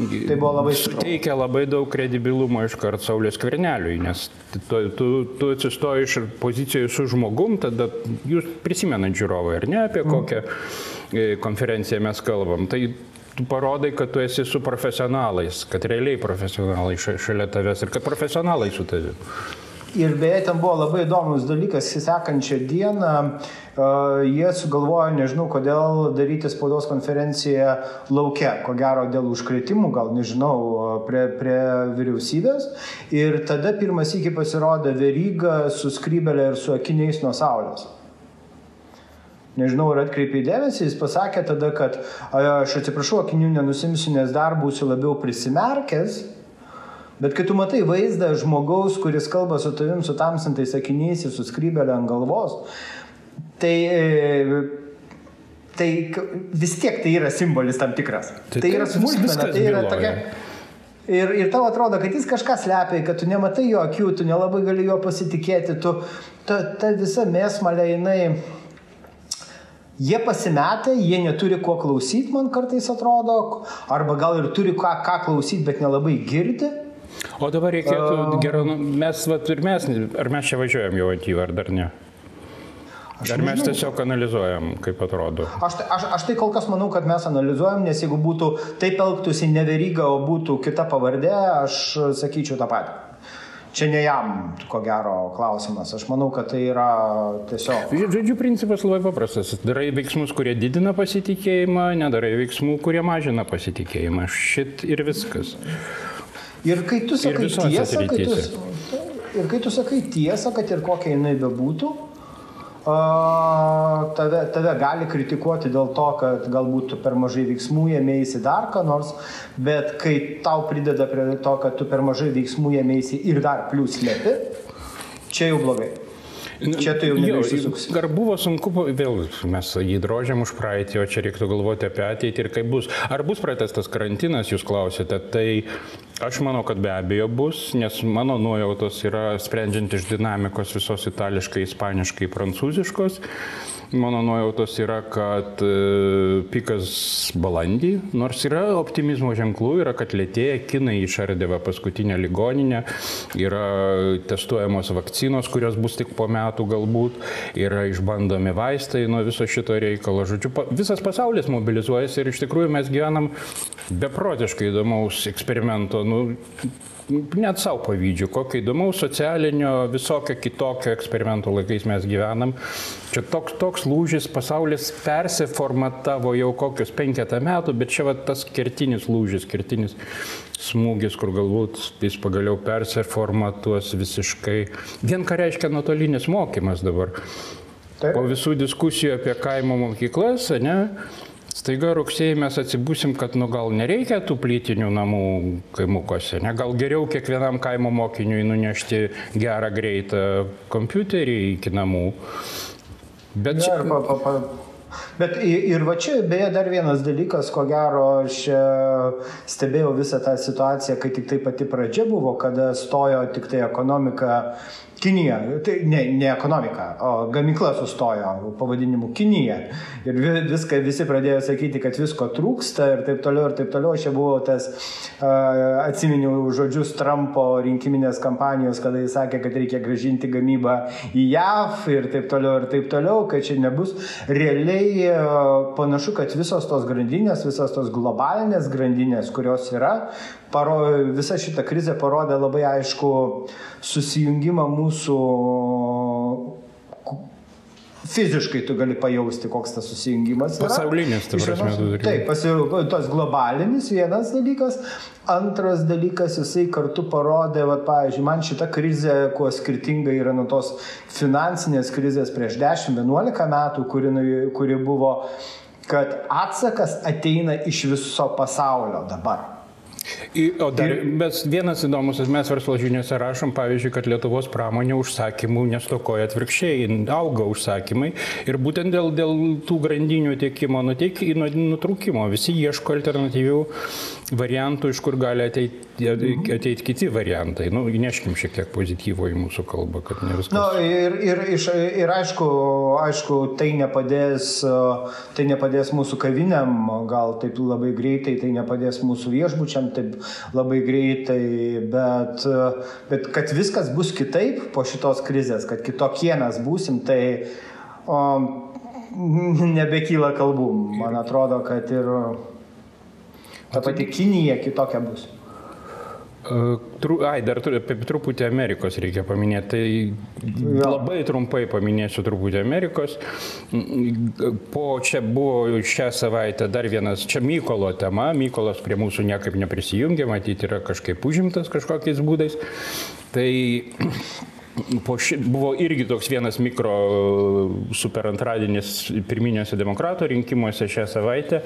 Tai buvo labai suteikia labai daug kredibilumo iš karto Saulės kverneliui, nes tu, tu, tu atsistoji iš pozicijų su žmogum, tada jūs prisimenat žiūrovai, ar ne, apie mhm. kokią mm. konferenciją mes kalbam. Tai tu parodai, kad tu esi su profesionalais, kad realiai profesionalai šalia tavęs ir kad profesionalai su tavimi. Ir beje, ten buvo labai įdomus dalykas, sekančią dieną uh, jie sugalvojo, nežinau kodėl, daryti spaudos konferenciją laukia, ko gero dėl užkretimų, gal nežinau, prie, prie vyriausybės. Ir tada pirmas iki pasirodė Veryga su skrybelė ir su akiniais nuo saulės. Nežinau, ar atkreipė dėmesį, jis pasakė tada, kad aš atsiprašau, akinių nenusimsiu, nes dar būsiu labiau prisimerkęs Bet kai tu matai vaizdą žmogaus, kuris kalba su tavim su tamsintais sakiniais ir su skrybelė ant galvos, tai, e, tai vis tiek tai yra simbolis tam tikras. Tai, tai yra smulkmena, tai yra tokia... Ir, ir tau atrodo, kad jis kažką slepia, kad tu nematai jo akių, tu nelabai gali jo pasitikėti, tu, ta, ta visa mėsmalė, jinai, jie pasimetę, jie neturi ko klausyti, man kartais atrodo, arba gal ir turi ką, ką klausyti, bet nelabai girdi. O dabar reikėtų, uh, gerai, nu, mes, va, ir mes, ar mes čia važiuojam jau atyvą, ar dar ne? Aš Ar mes tiesiog analizuojam, kaip atrodo? Aš, aš, aš tai kol kas manau, kad mes analizuojam, nes jeigu būtų taip elgtųsi neveryga, o būtų kita pavardė, aš sakyčiau tą patį. Čia ne jam, ko gero, klausimas. Aš manau, kad tai yra tiesiog. Žodžiu, principas labai paprastas. Darai veiksmus, kurie didina pasitikėjimą, nedarai veiksmų, kurie mažina pasitikėjimą. Šit ir viskas. Ir kai tu sakai tiesą, kai tu, ir kai tu sakai tiesą, kad ir kokia jinai bebūtų, tave, tave gali kritikuoti dėl to, kad galbūt tu per mažai veiksmų ėmėsi dar ką nors, bet kai tau prideda prie to, kad tu per mažai veiksmų ėmėsi ir dar plus lėpi, čia jau blogai. Čia tu jau nebeišsisuksi. Ar buvo sunku, vėl mes jį drožiam už praeitį, o čia reiktų galvoti apie ateitį ir kaip bus. Ar bus pratestas karantinas, jūs klausėte, tai Aš manau, kad be abejo bus, nes mano nuojautos yra sprendžiant iš dinamikos visos itališkai, ispaniškai, prancūziškos. Mano nuojautos yra, kad e, pikas balandį, nors yra optimizmo ženklų, yra, kad lėtėja, kinai išardėva paskutinę ligoninę, yra testuojamos vakcinos, kurios bus tik po metų galbūt, yra išbandomi vaistai nuo viso šito reikalo. Žodžiu, visas pasaulis mobilizuojasi ir iš tikrųjų mes gyvenam beprotiškai įdomaus eksperimento. Nu, net savo pavydžiu, kokio įdomaus socialinio, visokio kitokio eksperimento laikais mes gyvenam. Čia toks, toks lūžis, pasaulis persiformatavo jau kokius penketą metų, bet čia va, tas kertinis lūžis, kertinis smūgis, kur galbūt jis pagaliau persiformatuos visiškai. Vien ką reiškia nuotolinis mokymas dabar. Taip. Po visų diskusijų apie kaimo mokyklas, ne? Staiga rugsėjai mes atsibusim, kad nu gal nereikia tų plytinių namų kaimukose, ne? gal geriau kiekvienam kaimo mokiniui nunešti gerą greitą kompiuterį iki namų. Bet čia... Pa, pa, pa. Bet ir va čia, beje, dar vienas dalykas, ko gero, aš e, stebėjau visą tą situaciją, kai tik tai pati pradžia buvo, kada stojo tik tai ekonomika Kinija, tai ne, ne ekonomika, o gamykla sustojo pavadinimu Kinija. Ir viską visi pradėjo sakyti, kad visko trūksta ir taip toliau ir taip toliau. Čia buvo tas, uh, atsiminiau žodžius Trumpo rinkiminės kampanijos, kada jis sakė, kad reikia gražinti gamybą į JAV ir taip toliau ir taip toliau, kad čia nebus. Realiai panašu, kad visos tos grandinės, visos tos globalinės grandinės, kurios yra, paro, visa šita krizė parodė labai aišku susijungimą mūsų fiziškai tu gali pajausti, koks tas susijungimas. Yra. Pasaulinis, tu prasme, tu turi. Taip, pasi, tas globalinis vienas dalykas. Antras dalykas, jisai kartu parodė, va, pavyzdžiui, man šita krizė, kuo skirtinga yra nuo tos finansinės krizės prieš 10-11 metų, kuri, kuri buvo, kad atsakas ateina iš viso pasaulio dabar. O dar, bet vienas įdomus, mes verslo žiniuose rašom, pavyzdžiui, kad Lietuvos pramonė užsakymų nestokoja atvirkščiai, auga užsakymai. Ir būtent dėl, dėl tų grandinių tiekimo nuteik, nutraukimo visi ieško alternatyvių variantų, iš kur gali ateiti, ateiti kiti variantai. Nu, įneškim šiek tiek pozityvo į mūsų kalbą, kad ne viskas. Na, ir, ir, ir, ir aišku, aišku tai, nepadės, tai nepadės mūsų kaviniam, gal taip labai greitai, tai nepadės mūsų viešbučiam taip labai greitai, bet, bet kad viskas bus kitaip po šitos krizės, kad kitokie mes būsim, tai o, nebekyla kalbų. Man atrodo, kad ir Ta pati Kinija kitokia bus. Ai, dar truputį Amerikos reikia paminėti. Tai labai trumpai paminėsiu truputį Amerikos. Po čia buvo šią savaitę dar vienas, čia Mykolo tema. Mykolas prie mūsų niekaip neprisijungė, matyti yra kažkaip užimtas kažkokiais būdais. Tai ši, buvo irgi toks vienas mikro super antradienis pirminiuose demokratų rinkimuose šią savaitę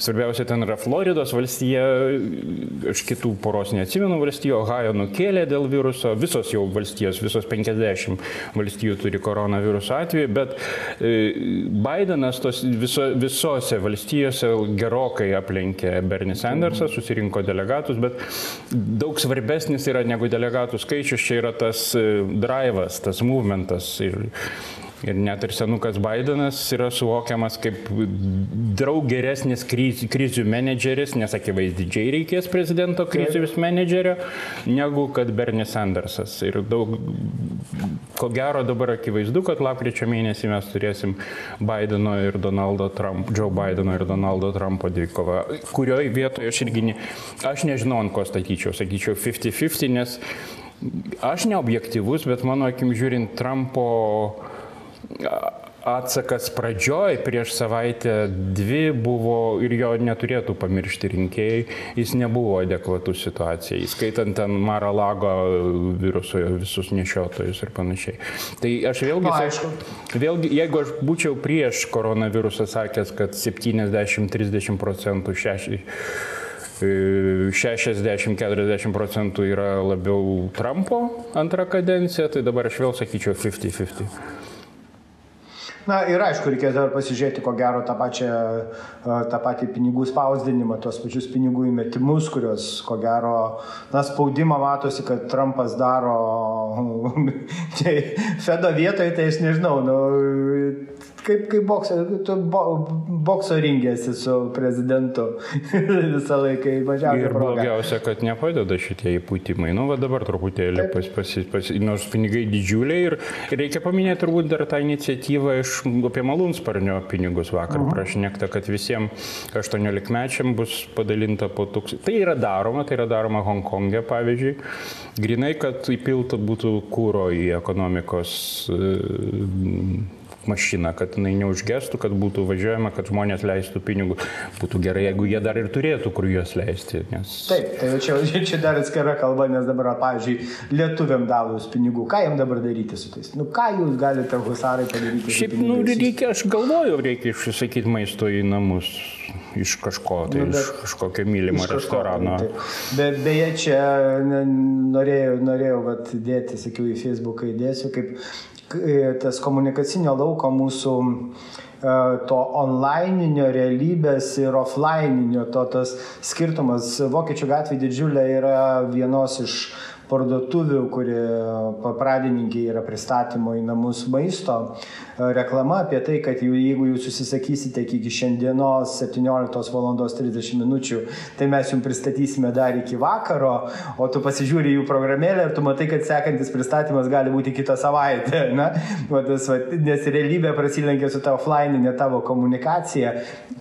Svarbiausia ten yra Floridos valstija, aš kitų poros neatsimenu valstijų, Ohajo nukėlė dėl viruso, visos jau valstijos, visos 50 valstijų turi koronaviruso atveju, bet e, Bidenas tos viso, visose valstijose gerokai aplenkė Bernie Sandersą, susirinko delegatus, bet daug svarbesnis yra negu delegatų skaičius, čia yra tas e, drivas, tas movementas. Ir, Ir net ir senukas Bidenas yra suvokiamas kaip daug geresnis kriz, krizių menedžeris, nes akivaizdžiai reikės prezidento krizius menedžerio, negu kad Bernie Sandersas. Ir daug, ko gero dabar akivaizdu, kad lapkričio mėnesį mes turėsim Bideno ir Donaldo Trump, Joe Bideno ir Donaldo Trumpo dvikovą, kurioje vietoje aš irgi, ne, aš nežinau, ant ko statyčiau, sakyčiau 50-50, nes aš neobjektivus, bet mano akim žiūrint Trumpo atsakas pradžioj prieš savaitę dvi buvo ir jo neturėtų pamiršti rinkėjai, jis nebuvo adekvatus situacijai, įskaitant ten Mara Lago viruso visus nešiotojus ir panašiai. Tai aš vėlgi, Na, aišku. vėlgi jeigu aš būčiau prieš koronavirusą sakęs, kad 70-30 procentų šeši, 60-40 procentų yra labiau Trumpo antrą kadenciją, tai dabar aš vėl sakyčiau 50-50. Na ir aišku, reikės dabar pasižiūrėti, ko gero, tą, pačią, tą patį pinigų spausdinimą, tos pačius pinigų įmetimus, kurios, ko gero, na, spaudimą matosi, kad Trumpas daro tai Fedo vietoje, tai aš nežinau, nu, kaip, kaip bokso, tu bo, bokso ringėsi su prezidentu visą laiką mažiausiai. Ir blogiausia, kad nepadeda šitie įpūtimai. Nu, va dabar truputėlį, pas, pas, pas, nors pinigai didžiuliai ir, reikia paminėti turbūt dar tą iniciatyvą iš apie malūnsparnio pinigus vakar uh -huh. prašnekta, kad visiems 18-mečiam bus padalinta po tūkstantį. Tai yra daroma, tai yra daroma Hongkongė, pavyzdžiui. Grinai, kad įpilta būtų kūro į ekonomikos mašiną, kad jinai neužgestų, kad būtų važiuojama, kad žmonės leistų pinigų. Būtų gerai, jeigu jie dar ir turėtų, kur juos leisti. Nes... Taip, tai čia, čia dar atskira kalba, nes dabar, pavyzdžiui, lietuviam davus pinigų, ką jam dabar daryti su tais? Nu, ką jūs galite, husarai, padaryti? Šiaip, nu, reikia, aš galvoju, reikia išsakyti maisto į namus iš kažko, tai nu, bet, iš kažkokio mylimo iš restorano. Tai, be, beje, čia norėjau, norėjau vat, dėti, sakiau, į Facebooką įdėsiu, kaip tas komunikacinio lauko mūsų to onlininio realybės ir offlininio, to tas skirtumas. Vokiečių gatvė didžiulė yra vienos iš parduotuvių, kuri pradininkė yra pristatymo į namus maisto reklama apie tai, kad jau, jeigu jūs susisakysite iki šiandienos 17 val. 30 minučių, tai mes jums pristatysime dar iki vakaro, o tu pasižiūri jų programėlę ir tu matai, kad sekantis pristatymas gali būti kitą savaitę. Na? Va, tas, va, nes realybė prasilenkia su tavo offline, ne tavo komunikacija.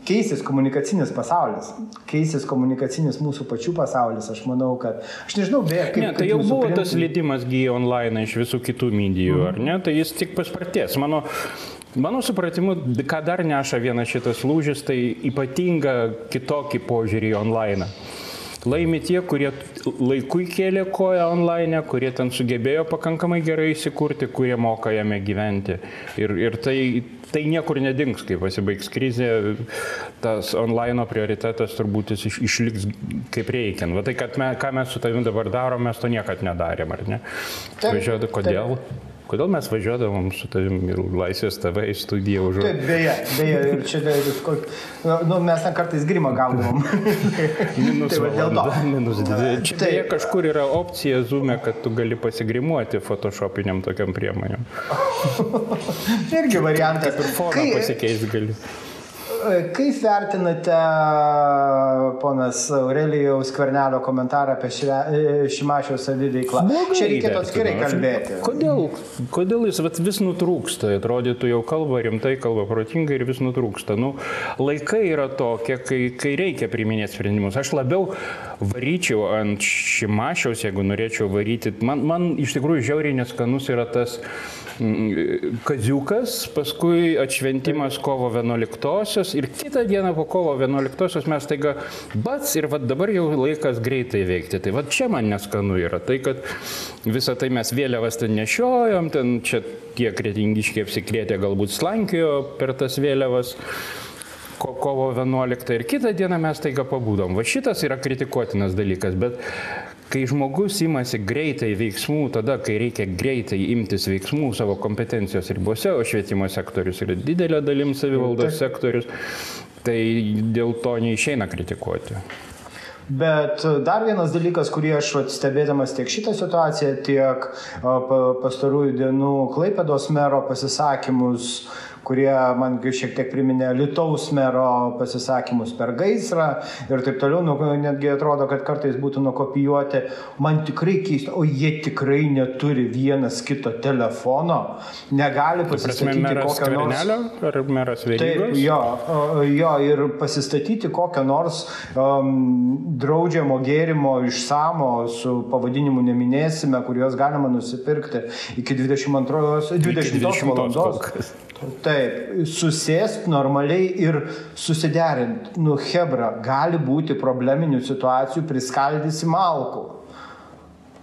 Keisis komunikacinis pasaulis, keisis komunikacinis mūsų pačių pasaulis. Aš manau, kad aš nežinau, beje, kaip. Ne, tai jau buvo priimti... tas leidimas gyja online iš visų kitų medijų, mhm. ar ne? Tai jis tik paspartės. Mano Mano supratimu, ką dar neša vienas šitas lūžis, tai ypatinga kitokį požiūrį online. Laimi tie, kurie laikui kėlė koją online, kurie ten sugebėjo pakankamai gerai įsikurti, kurie moka jame gyventi. Ir, ir tai, tai niekur nedings, kai pasibaigs krizė, tas online prioritetas turbūt jis iš, išliks kaip reikiant. Va tai, kad me, ką mes su tavimi dabar darom, mes to niekad nedarėm, ar ne? Važiuoju, kodėl? Taip. Kodėl mes važiuodavom su tavim į Laisvės TV į studiją už... Taip, beje, beje, ir čia, nu, nu, mes ten kartais grimą gaudavom. minus tai dėl to. Minus dvi. Čia tai beje kažkur yra opcija Zoom'e, kad tu gali pasigrimuoti photoshopiniam tokiam priemonėm. Irgi variantas. Kaip ir foną Kai... pasikeisti gali. Kaip vertinate ponas Aurelijaus Kvernelio komentarą apie Šimašiaus saviveiklą? Čia reikėtų atskirai kalbėti. Kodėl, kodėl jis vat, vis nutrūksta? Atrodytų jau kalba rimtai, kalba protingai ir vis nutrūksta. Nu, laikai yra tokie, kai, kai reikia priminėti sprendimus. Aš labiau varyčiau ant Šimašiaus, jeigu norėčiau varyti. Man, man iš tikrųjų žiauriai neskanus yra tas kaziukas, paskui atšventimas kovo 11-osios ir kitą dieną po kovo 11-osios mes taiga bats ir vad dabar jau laikas greitai veikti. Tai vad čia man neskanu yra tai, kad visą tai mes vėliavas ten nešiojom, ten čia tie kretingiškiai apsikrėtė galbūt slankiojo per tas vėliavas. ko, kovo 11 ir kitą dieną mes taiga pabūdom. Va šitas yra kritikuotinas dalykas, bet kai žmogus imasi greitai veiksmų, tada, kai reikia greitai imtis veiksmų savo kompetencijos ribose, o švietimo sektorius yra didelė dalim savivaldos sektorius, tai dėl to neišeina kritikuoti. Bet dar vienas dalykas, kurį aš stebėdamas tiek šitą situaciją, tiek pastarųjų dienų Klaipėdos mero pasisakymus, kurie man šiek tiek priminė Lietuvos mero pasisakymus per gaisrą ir taip toliau, nu, netgi atrodo, kad kartais būtų nukopijuoti. Man tikrai keista, o jie tikrai neturi vienas kito telefono, negali pasistatyti kokią nors... Ar meras Vėlyvas? Taip, jo, jo, ir pasistatyti kokią nors um, draudžiamo gėrimo išsamo su pavadinimu neminėsime, kuriuos galima nusipirkti iki 22, 20 valandos. Taip, susėst normaliai ir susiderint. Nu, Hebra, gali būti probleminių situacijų, priskaldysi malkų.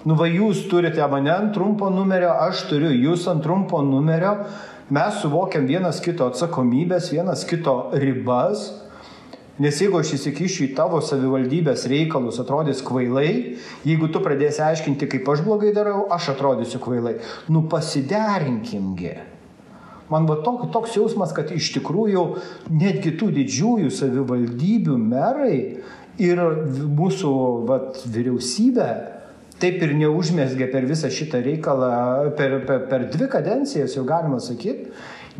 Nu, va jūs turite mane ant trumpo numerio, aš turiu jūs ant trumpo numerio. Mes suvokiam vienas kito atsakomybės, vienas kito ribas. Nes jeigu aš įsikišiu į tavo savivaldybės reikalus, atrodys kvailai, jeigu tu pradėsi aiškinti, kaip aš blogai darau, aš atrodysiu kvailai. Nu pasiderinkimgi. Man va tok, toks jausmas, kad iš tikrųjų netgi tų didžiųjų savivaldybių merai ir mūsų vat, vyriausybė taip ir neužmėsgė per visą šitą reikalą, per, per, per dvi kadencijas jau galima sakyti,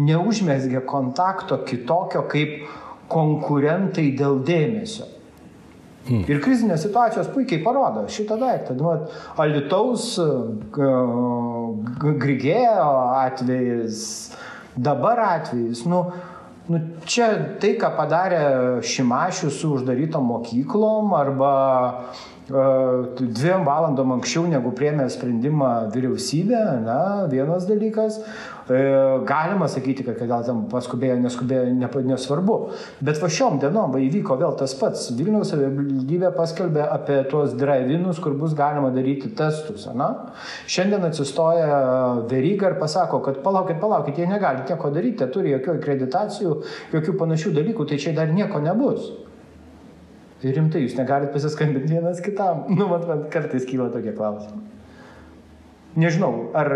neužmėsgė kontakto kitokio kaip konkurentai dėl dėmesio. Hmm. Ir krizinės situacijos puikiai parodo šitą daiktą. Nu, Alitaus Grigėjo atvejis, dabar atvejis, nu, nu, čia tai, ką padarė Šimašius su uždarytom mokyklom arba dviem valandom anksčiau negu priemė sprendimą vyriausybė, na, vienas dalykas, e, galima sakyti, kad gal tam paskubėjo, neskubėjo, ne, nesvarbu. Bet va šiom dienom va, įvyko vėl tas pats. Vilniaus savivaldybė paskelbė apie tuos drive-inus, kur bus galima daryti testus. Na? Šiandien atsistoja Veryga ir pasako, kad palaukit, palaukit, jie negali nieko daryti, turi jokių akreditacijų, jokių panašių dalykų, tai čia dar nieko nebus. Tai rimtai, jūs negalit pasiskambinti vienas kitam. Nu, mat, man kartais kyla tokie klausimai. Nežinau, ar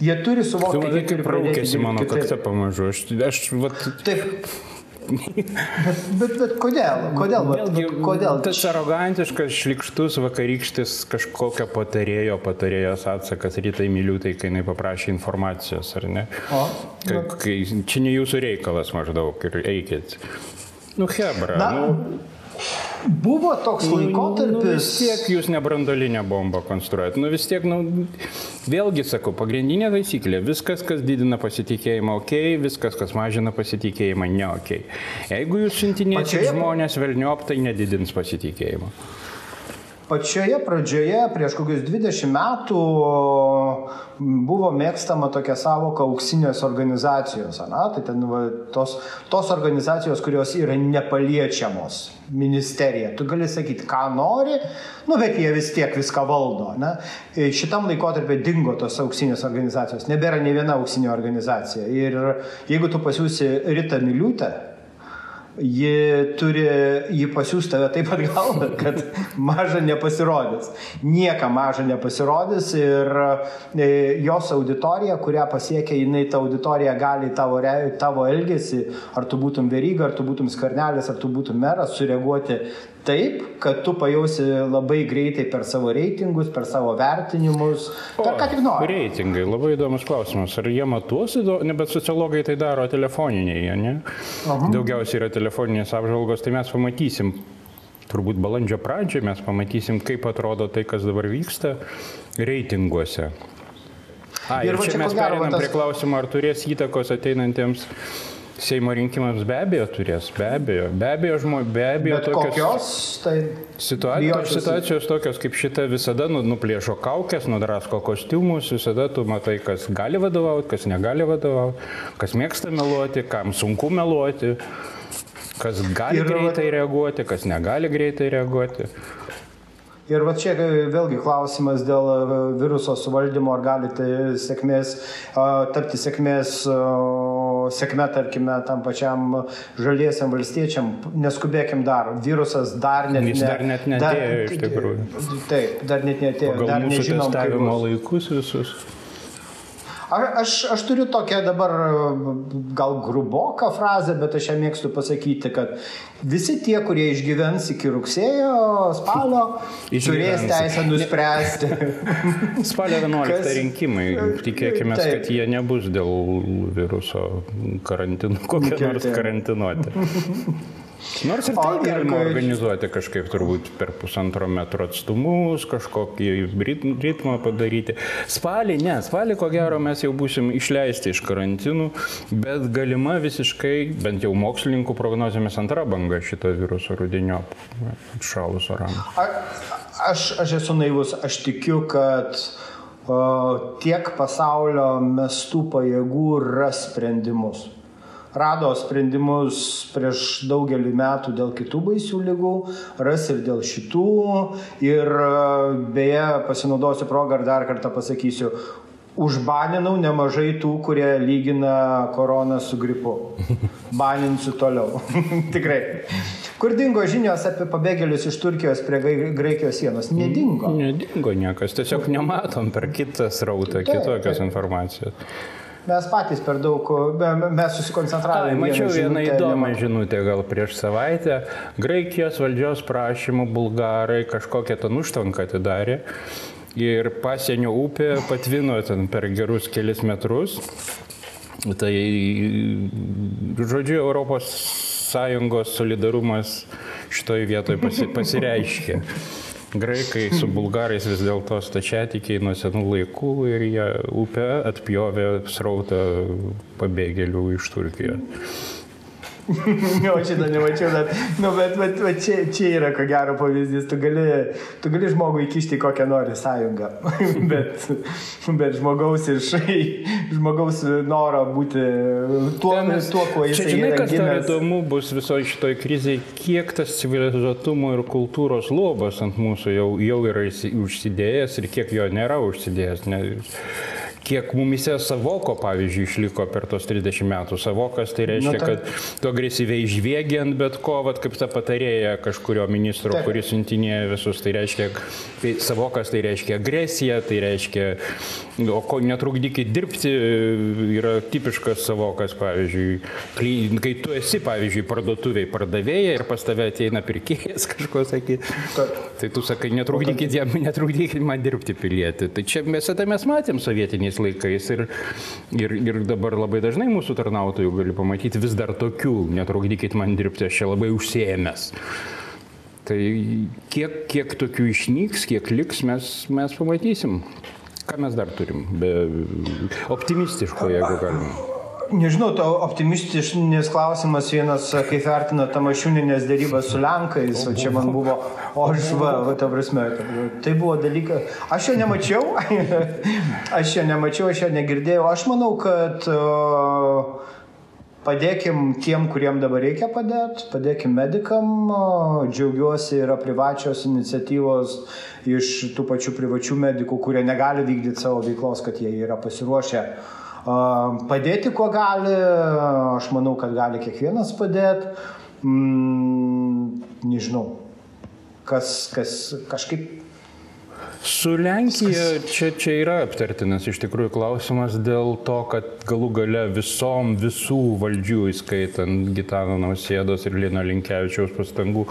jie turi suvokti, kad kaip raukėsi mano kakta pamažu. Aš, aš vat... Taip. bet, bet, bet kodėl? Kodėl? Vėlgi, kodėl? Tas arogantiškas, šlikštus, vakarykštis kažkokio patarėjo, patarėjos atsakas rytai miliutai, kai jinai paprašė informacijos, ar ne? O, kai, kai, čia ne jūsų reikalas maždaug ir eikit. Nu, Hebra. Na, nu, buvo toks laikotarpis. Nu, vis tiek jūs nebrandolinę bombą konstruojat. Nu vis tiek, nu, vėlgi sakau, pagrindinė taisyklė - viskas, kas didina pasitikėjimą, ok, viskas, kas mažina pasitikėjimą, ne ok. Jeigu jūs siuntinėsite žmonės velniop, tai nedidins pasitikėjimą. Pačioje pradžioje, prieš kokius 20 metų, buvo mėgstama tokia savoka auksinės organizacijos. Na, tai ten va, tos, tos organizacijos, kurios yra nepaliečiamos ministerija. Tu gali sakyti, ką nori, nu, bet jie vis tiek viską valdo. Ne? Šitam laikotarpiu dingo tos auksinės organizacijos. Nebėra ne viena auksinė organizacija. Ir jeigu tu pasiūsi Rita Miliutę, ji turi, ji pasiūs tave taip atgal, kad maža nepasirodys. Nieka maža nepasirodys ir e, jos auditorija, kurią pasiekia, jinai ta auditorija gali tavo, tavo elgesį, ar tu būtum veryga, ar tu būtum skarnelis, ar tu būtum meras, sureaguoti taip, kad tu pajausi labai greitai per savo reitingus, per savo vertinimus, o, per ką tik nori. Reitingai, labai įdomus klausimas. Ar jie matuosi, ne, bet sociologai tai daro telefoniniai, ne? Aha. Daugiausiai yra telefoninės apžvalgos, tai mes pamatysim. Turbūt balandžio pradžioje mes pamatysim, kaip atrodo tai, kas dabar vyksta reitinguose. A, ir, ir čia, čia mes perinam tas... prie klausimo, ar turės įtakos ateinantiems Seimo rinkimams be abejo turės, be abejo, be abejo, žmo, be abejo Bet tokios kokios, tai situacijos, situacijos tokios kaip šita visada nu, nuplėšo kaukės, nudrasko kostiumus, visada tu matai, kas gali vadovauti, kas negali vadovauti, kas mėgsta meluoti, kam sunku meluoti, kas gali Ir, greitai reaguoti, kas negali greitai reaguoti. Ir va čia vėlgi klausimas dėl viruso suvaldymo, ar galite sėkmės, tapti sėkmės sėkme, tarkime, tam pačiam žaliesiam valstiečiam, neskubėkim dar, virusas dar net, Jis dar net netėjo iš tikrųjų. Taip, dar net netėjo, Pagal dar nežinom, testavimo laikus visus. A- Aš, aš turiu tokią dabar gal gruboką frazę, bet aš ją mėgstu pasakyti, kad visi tie, kurie išgyvens iki rugsėjo, spalio, turės teisę nuspręsti. Spalio 11 Kas- rinkimai. Tikėkime, kad jie nebus dėl viruso karantino, kokie nors karantinuoti. Nors ir O, tai ir galima kai- organizuoti kažkaip turbūt per pusantro metro atstumus, kažkokį rit- ritmą padaryti. Spalį, ne, spalį ko gero mes jau busim išleisti iš karantinų, bet galima visiškai, bent jau mokslininkų prognozėmis antra banga šito viruso rudinio atšalus oram. A, aš, aš esu naivus, aš tikiu, kad o, tiek pasaulio mestų pajėgų ras sprendimus. Rado sprendimus prieš daugelį metų dėl kitų baisių lygų, ras ir dėl šitų. Ir e, beje, pasinaudosiu progą ir dar kartą pasakysiu, užbaninau nemažai tų, kurie lygina koroną su gripu. Baninsiu toliau. Tikrai. Kur dingo žinios apie pabėgėlius iš Turkijos prie Graikijos sienos? Nedingo. Nedingo niekas, tiesiog nematom per kitą srautą kitokios informacijos. Mes patys per daug, me- mes susikoncentravome. Mačiau vieną įdomią žinutę gal prieš savaitę. Graikijos valdžios prašymų bulgarai kažkokią ten užtvanką atidarė. Ir pasienio upė patvino ten per gerus kelias metrus. Tai, žodžiu, Europos Sąjungos solidarumas šitoje vietoje pasi, pasireiškė. Graikai su bulgarais vis dėlto stačiatikiai nuo senų laikų ir jie upę atpjovė srautą pabėgėlių iš Turkijos. Jo, šitą nemačiau, bet, nu, bet, bet, bet čia, čia yra ko gero pavyzdys. Tu gali, tu gali žmogų įkišti kokią nori sąjungą, bet, bet žmogaus iš žmogaus noro būti tuo, Mes- tuo kuo jis Čia žinai, yra kas dar gimęs. įdomu bus visoje šitoje krizėje, kiek tas civilizuotumo ir kultūros lobas ant mūsų jau, jau yra užsidėjęs ir kiek jo nėra užsidėjęs. Ne, kiek mumise savoko, pavyzdžiui, išliko per tos 30 metų. Savokas tai reiškia, Nu, taip. kad tu agresyviai žvėgi ant bet ko, vat, kaip ta patarėja kažkurio ministro, Taip. kuris siuntinėja visus, tai reiškia, tai savokas tai reiškia agresiją, tai reiškia, o ko netrukdykit dirbti, yra tipiškas savokas, pavyzdžiui, kai, tu esi, pavyzdžiui, parduotuviai pardavėja ir pas tave ateina pirkėjas kažko sakyti, Taip. tai tu sakai, netrukdykit jam, netrukdykit man dirbti pilietį. Tai čia mes tą mes matėm sovietiniais laikais ir, ir, ir dabar labai dažnai mūsų tarnautojų gali pamatyti vis dar tokių, netrukdykit man dirbti, aš čia labai užsiemęs. Tai kiek, kiek tokių išnyks, kiek liks, mes, mes pamatysim. Ką mes dar turim? Be optimistiško, jeigu galima. Nežinau, to optimistiškas klausimas vienas, kaip vertina Tamašiūninės dėrybas su Lenkais, o čia man buvo, o aš va, va, ta prasme, tai buvo dalykas, aš jo nemačiau, aš jo nemačiau, aš jo negirdėjau, aš manau, kad o, padėkim tiem, kuriem dabar reikia padėti, padėkim medikam, džiaugiuosi, yra privačios iniciatyvos iš tų pačių privačių medikų, kurie negali vykdyti savo veiklos, kad jie yra pasiruošę a, padėti, kuo gali. Aš manau, kad gali kiekvienas padėti. Mm, nežinau, kas, kas kažkaip Su Lenkija čia, čia yra aptartinas iš tikrųjų klausimas dėl to, kad galų gale visom visų valdžių, įskaitant Gitano Nausėdos ir Lino Linkevičiaus pastangų,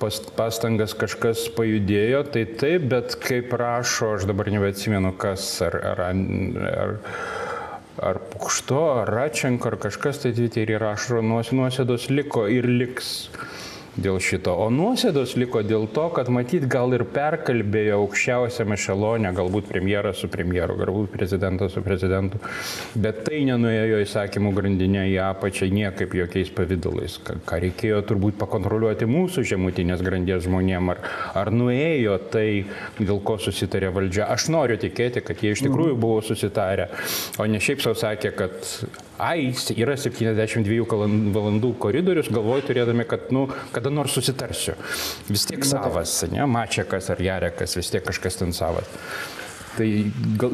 pas, pastangas kažkas pajudėjo, tai taip, bet kaip rašo, aš dabar nebeatsimenu kas, ar, ar, ar, ar Pukšto, ar Račenko, ar kažkas tai Twitter'į rašo, nuos- nuosėdos liko ir liks dėl šito. O nuosėdos liko dėl to, kad matyt gal ir perkalbėjo aukščiausiame šalone, galbūt premjeras su premjeru, galbūt prezidentas su prezidentu, bet tai nenuėjo įsakymų grandinė į apačią niekaip jokiais pavydalais. Ką, ką reikėjo turbūt pakontroliuoti mūsų žemutinės grandies žmonėm, ar, ar nuėjo tai, dėl ko susitarė valdžia. Aš noriu tikėti, kad jie iš tikrųjų buvo susitarę, o ne šiaip savo sakė, kad ai, yra 72 kalan- valandų koridorius, galvoju turėdami, kad, nu, kada nors susitarsiu. Vis tiek savas, ne, Mačiakas ar Jarekas, vis tiek kažkas ten savas. Tai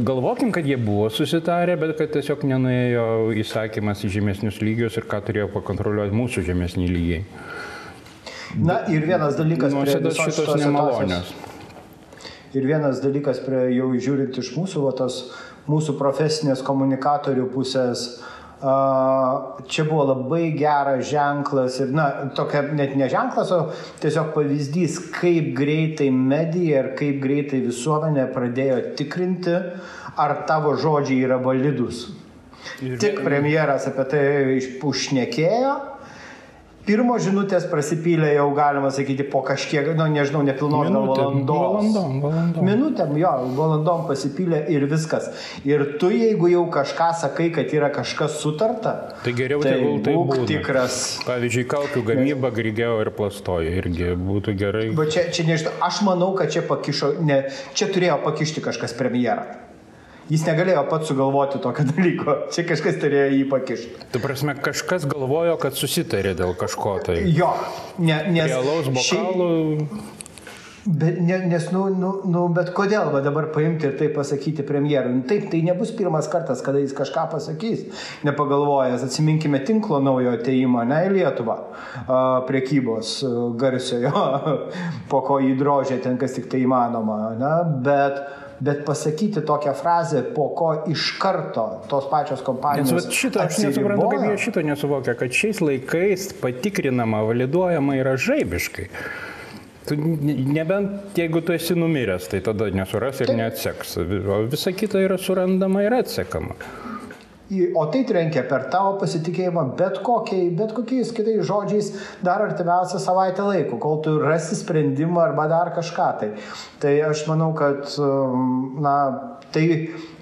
galvokim, kad jie buvo susitarę, bet kad tiesiog nenuėjo įsakymas į žemesnius lygius ir ką turėjo pakontroliuoti mūsų žemesni lygiai. Na ir vienas dalykas, prie visos šitos nemalonės. Ir vienas dalykas, prie jau žiūrint iš mūsų, va, tos mūsų profesinės komunikatorių pusės, čia buvo labai geras ženklas ir, na, tokia net ne ženklas, o tiesiog pavyzdys, kaip greitai medija ir kaip greitai visuomenė pradėjo tikrinti, ar tavo žodžiai yra validus. Tik premjeras apie tai užšnekėjo pirmos žinutės prasipylė jau, galima sakyti, po kažkiek, nu, nežinau, nepilnos valandos. Valandom, valandom. Minutėm, jo, valandom pasipylė ir viskas. Ir tu, jeigu jau kažką sakai, kad yra kažkas sutarta, tai geriau tai tegul tai būtų. tikras. Pavyzdžiui, kaukių gamyba grigėjo ir plastojo irgi būtų gerai. Bet čia, čia nežinau, aš manau, kad čia pakišo, ne, čia turėjo pakišti kažkas premjerą. Jis negalėjo pats sugalvoti tokio dalyko. Čia kažkas turėjo jį pakišti. Tu prasme, kažkas galvojo, kad susitarė dėl kažko tai. Jo, ne, nes. Realaus bokalų. Šiaip... Bet, ne, nes, nu, nu, nu, bet kodėl va, dabar paimti ir tai pasakyti premjerui? Nu, taip, tai nebus pirmas kartas, kada jis kažką pasakys, nepagalvojęs. Atsiminkime tinklo naujo ateimą, ne į Lietuvą, a, priekybos garsiojo, po ko įdrožė ten kas tik tai įmanoma. Ne? Bet bet pasakyti tokią frazę, po ko iš karto tos pačios kompanijos. Nes šito aš nesuprantu, kaip jie šito nesuvokia, kad šiais laikais patikrinama, validuojama yra žaibiškai. Tu, nebent jeigu tu esi numiręs, tai tada nesuras ir neatseks. O visa kita yra surandama ir atsekama. O tai trenkia per tavo pasitikėjimą bet, kokiai, bet kokiais kitais žodžiais dar artimiausią savaitę laiko, kol tu rasi sprendimą arba dar kažką. Tai, tai aš manau, kad, um, na, tai,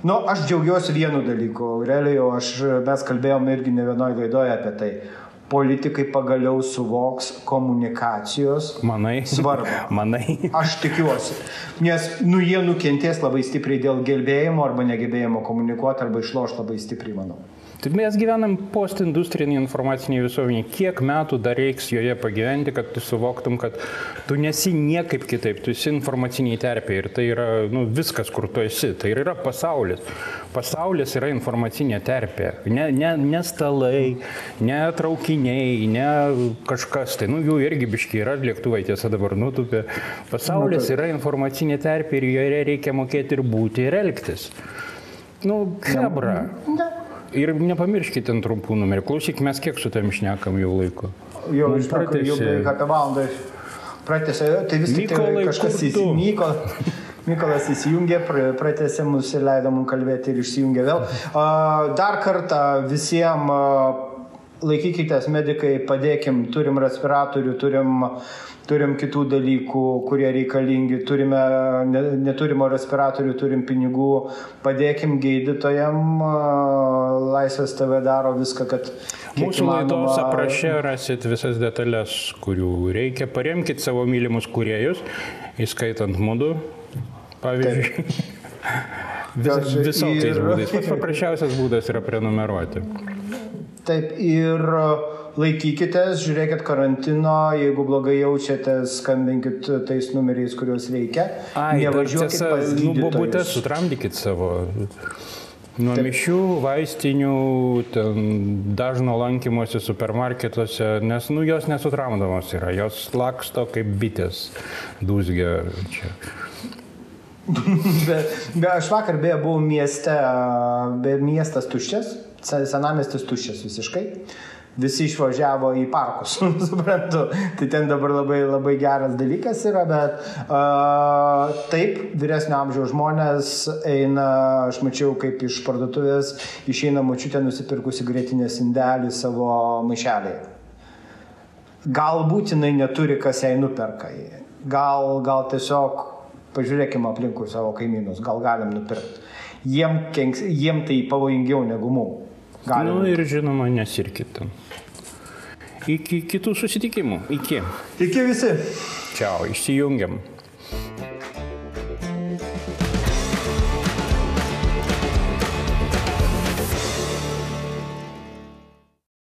nu, aš džiaugiuosi vienu dalyku. Realiai jau aš, mes kalbėjome irgi ne vienoje laidoje apie tai politikai pagaliau suvoks komunikacijos Manai. svarbą. Manai. Aš tikiuosi. Nes nu, jie nukentės labai stipriai dėl gelbėjimo arba negebėjimo komunikuoti arba išloš labai stipriai, manau. Tai mes gyvenam postindustrinį informacinį visuomenį. Kiek metų dar reiks joje pagyventi, kad tu suvoktum, kad tu nesi niekaip kitaip, tu esi informaciniai terpiai ir tai yra nu, viskas, kur tu esi. Tai yra pasaulis. Pasaulis yra informacinė terpė. Ne, ne, ne stalai, ne traukiniai, ne kažkas. Tai, nu, jų irgi biški yra lėktuvai, tiesa dabar nutupė. Pasaulis yra informacinė terpė ir joje reikia mokėti ir būti ir elgtis. Nu, hebra. Ne. Ir nepamirškite ant trumpų numerių. Klausyk, mes kiek su tam išnekam jau laiko. Jau, nu, pratėsi... jau beveik apie valandą pratęsė. Tai vis tik tai kažkas įsimyko. Mykolas įsijungė, pratęsė mus ir leido mums kalbėti ir išsijungė vėl. Dar kartą visiems laikykitės medikai, padėkim, turim respiratorių, turim turim kitų dalykų, kurie reikalingi, turime, ne, neturimo respiratorių, turim pinigų, padėkim gydytojam, Laisvės TV daro viską, kad... Mūsų laidos aprašė rasit visas detalės, kurių reikia. Paremkit savo mylimus kuriejus, įskaitant mūdu, pavyzdžiui. Vis, visokiais būdais. Pats paprasčiausias būdas yra prenumeruoti. Taip, ir laikykitės, žiūrėkit karantino, jeigu blogai jaučiatės, skambinkit tais numeriais, kuriuos reikia. Ai, nevažiuokit pas gydytojus. Nu, bobutės sutramdykit savo. Nuo mišių, vaistinių, dažno lankymosi supermarketuose, nes nu, jos nesutramdomos yra, jos laksto kaip bitės, dūzgia čia. bet, bet aš vakar beje buvau mieste, be miestas tuščias, senamestis tuščias visiškai visi išvažiavo į parkus, suprantu. Tai ten dabar labai, labai geras dalykas yra, bet uh, taip, vyresnio amžiaus žmonės eina, aš mačiau, kaip iš parduotuvės išeina mačiutė nusipirkusi grėtinės indelį savo maišelį. Galbūt jinai neturi, kas jai nuperka. Gal, gal tiesiog pažiūrėkime aplinkui savo kaimynus, gal galim nupirkti. Jiem, kenks, jiem tai pavojingiau negu mums. Na nu, ir žinoma, nesirkit. Iki kitų susitikimų. Iki. Iki visi. Čiau, išsijungiam.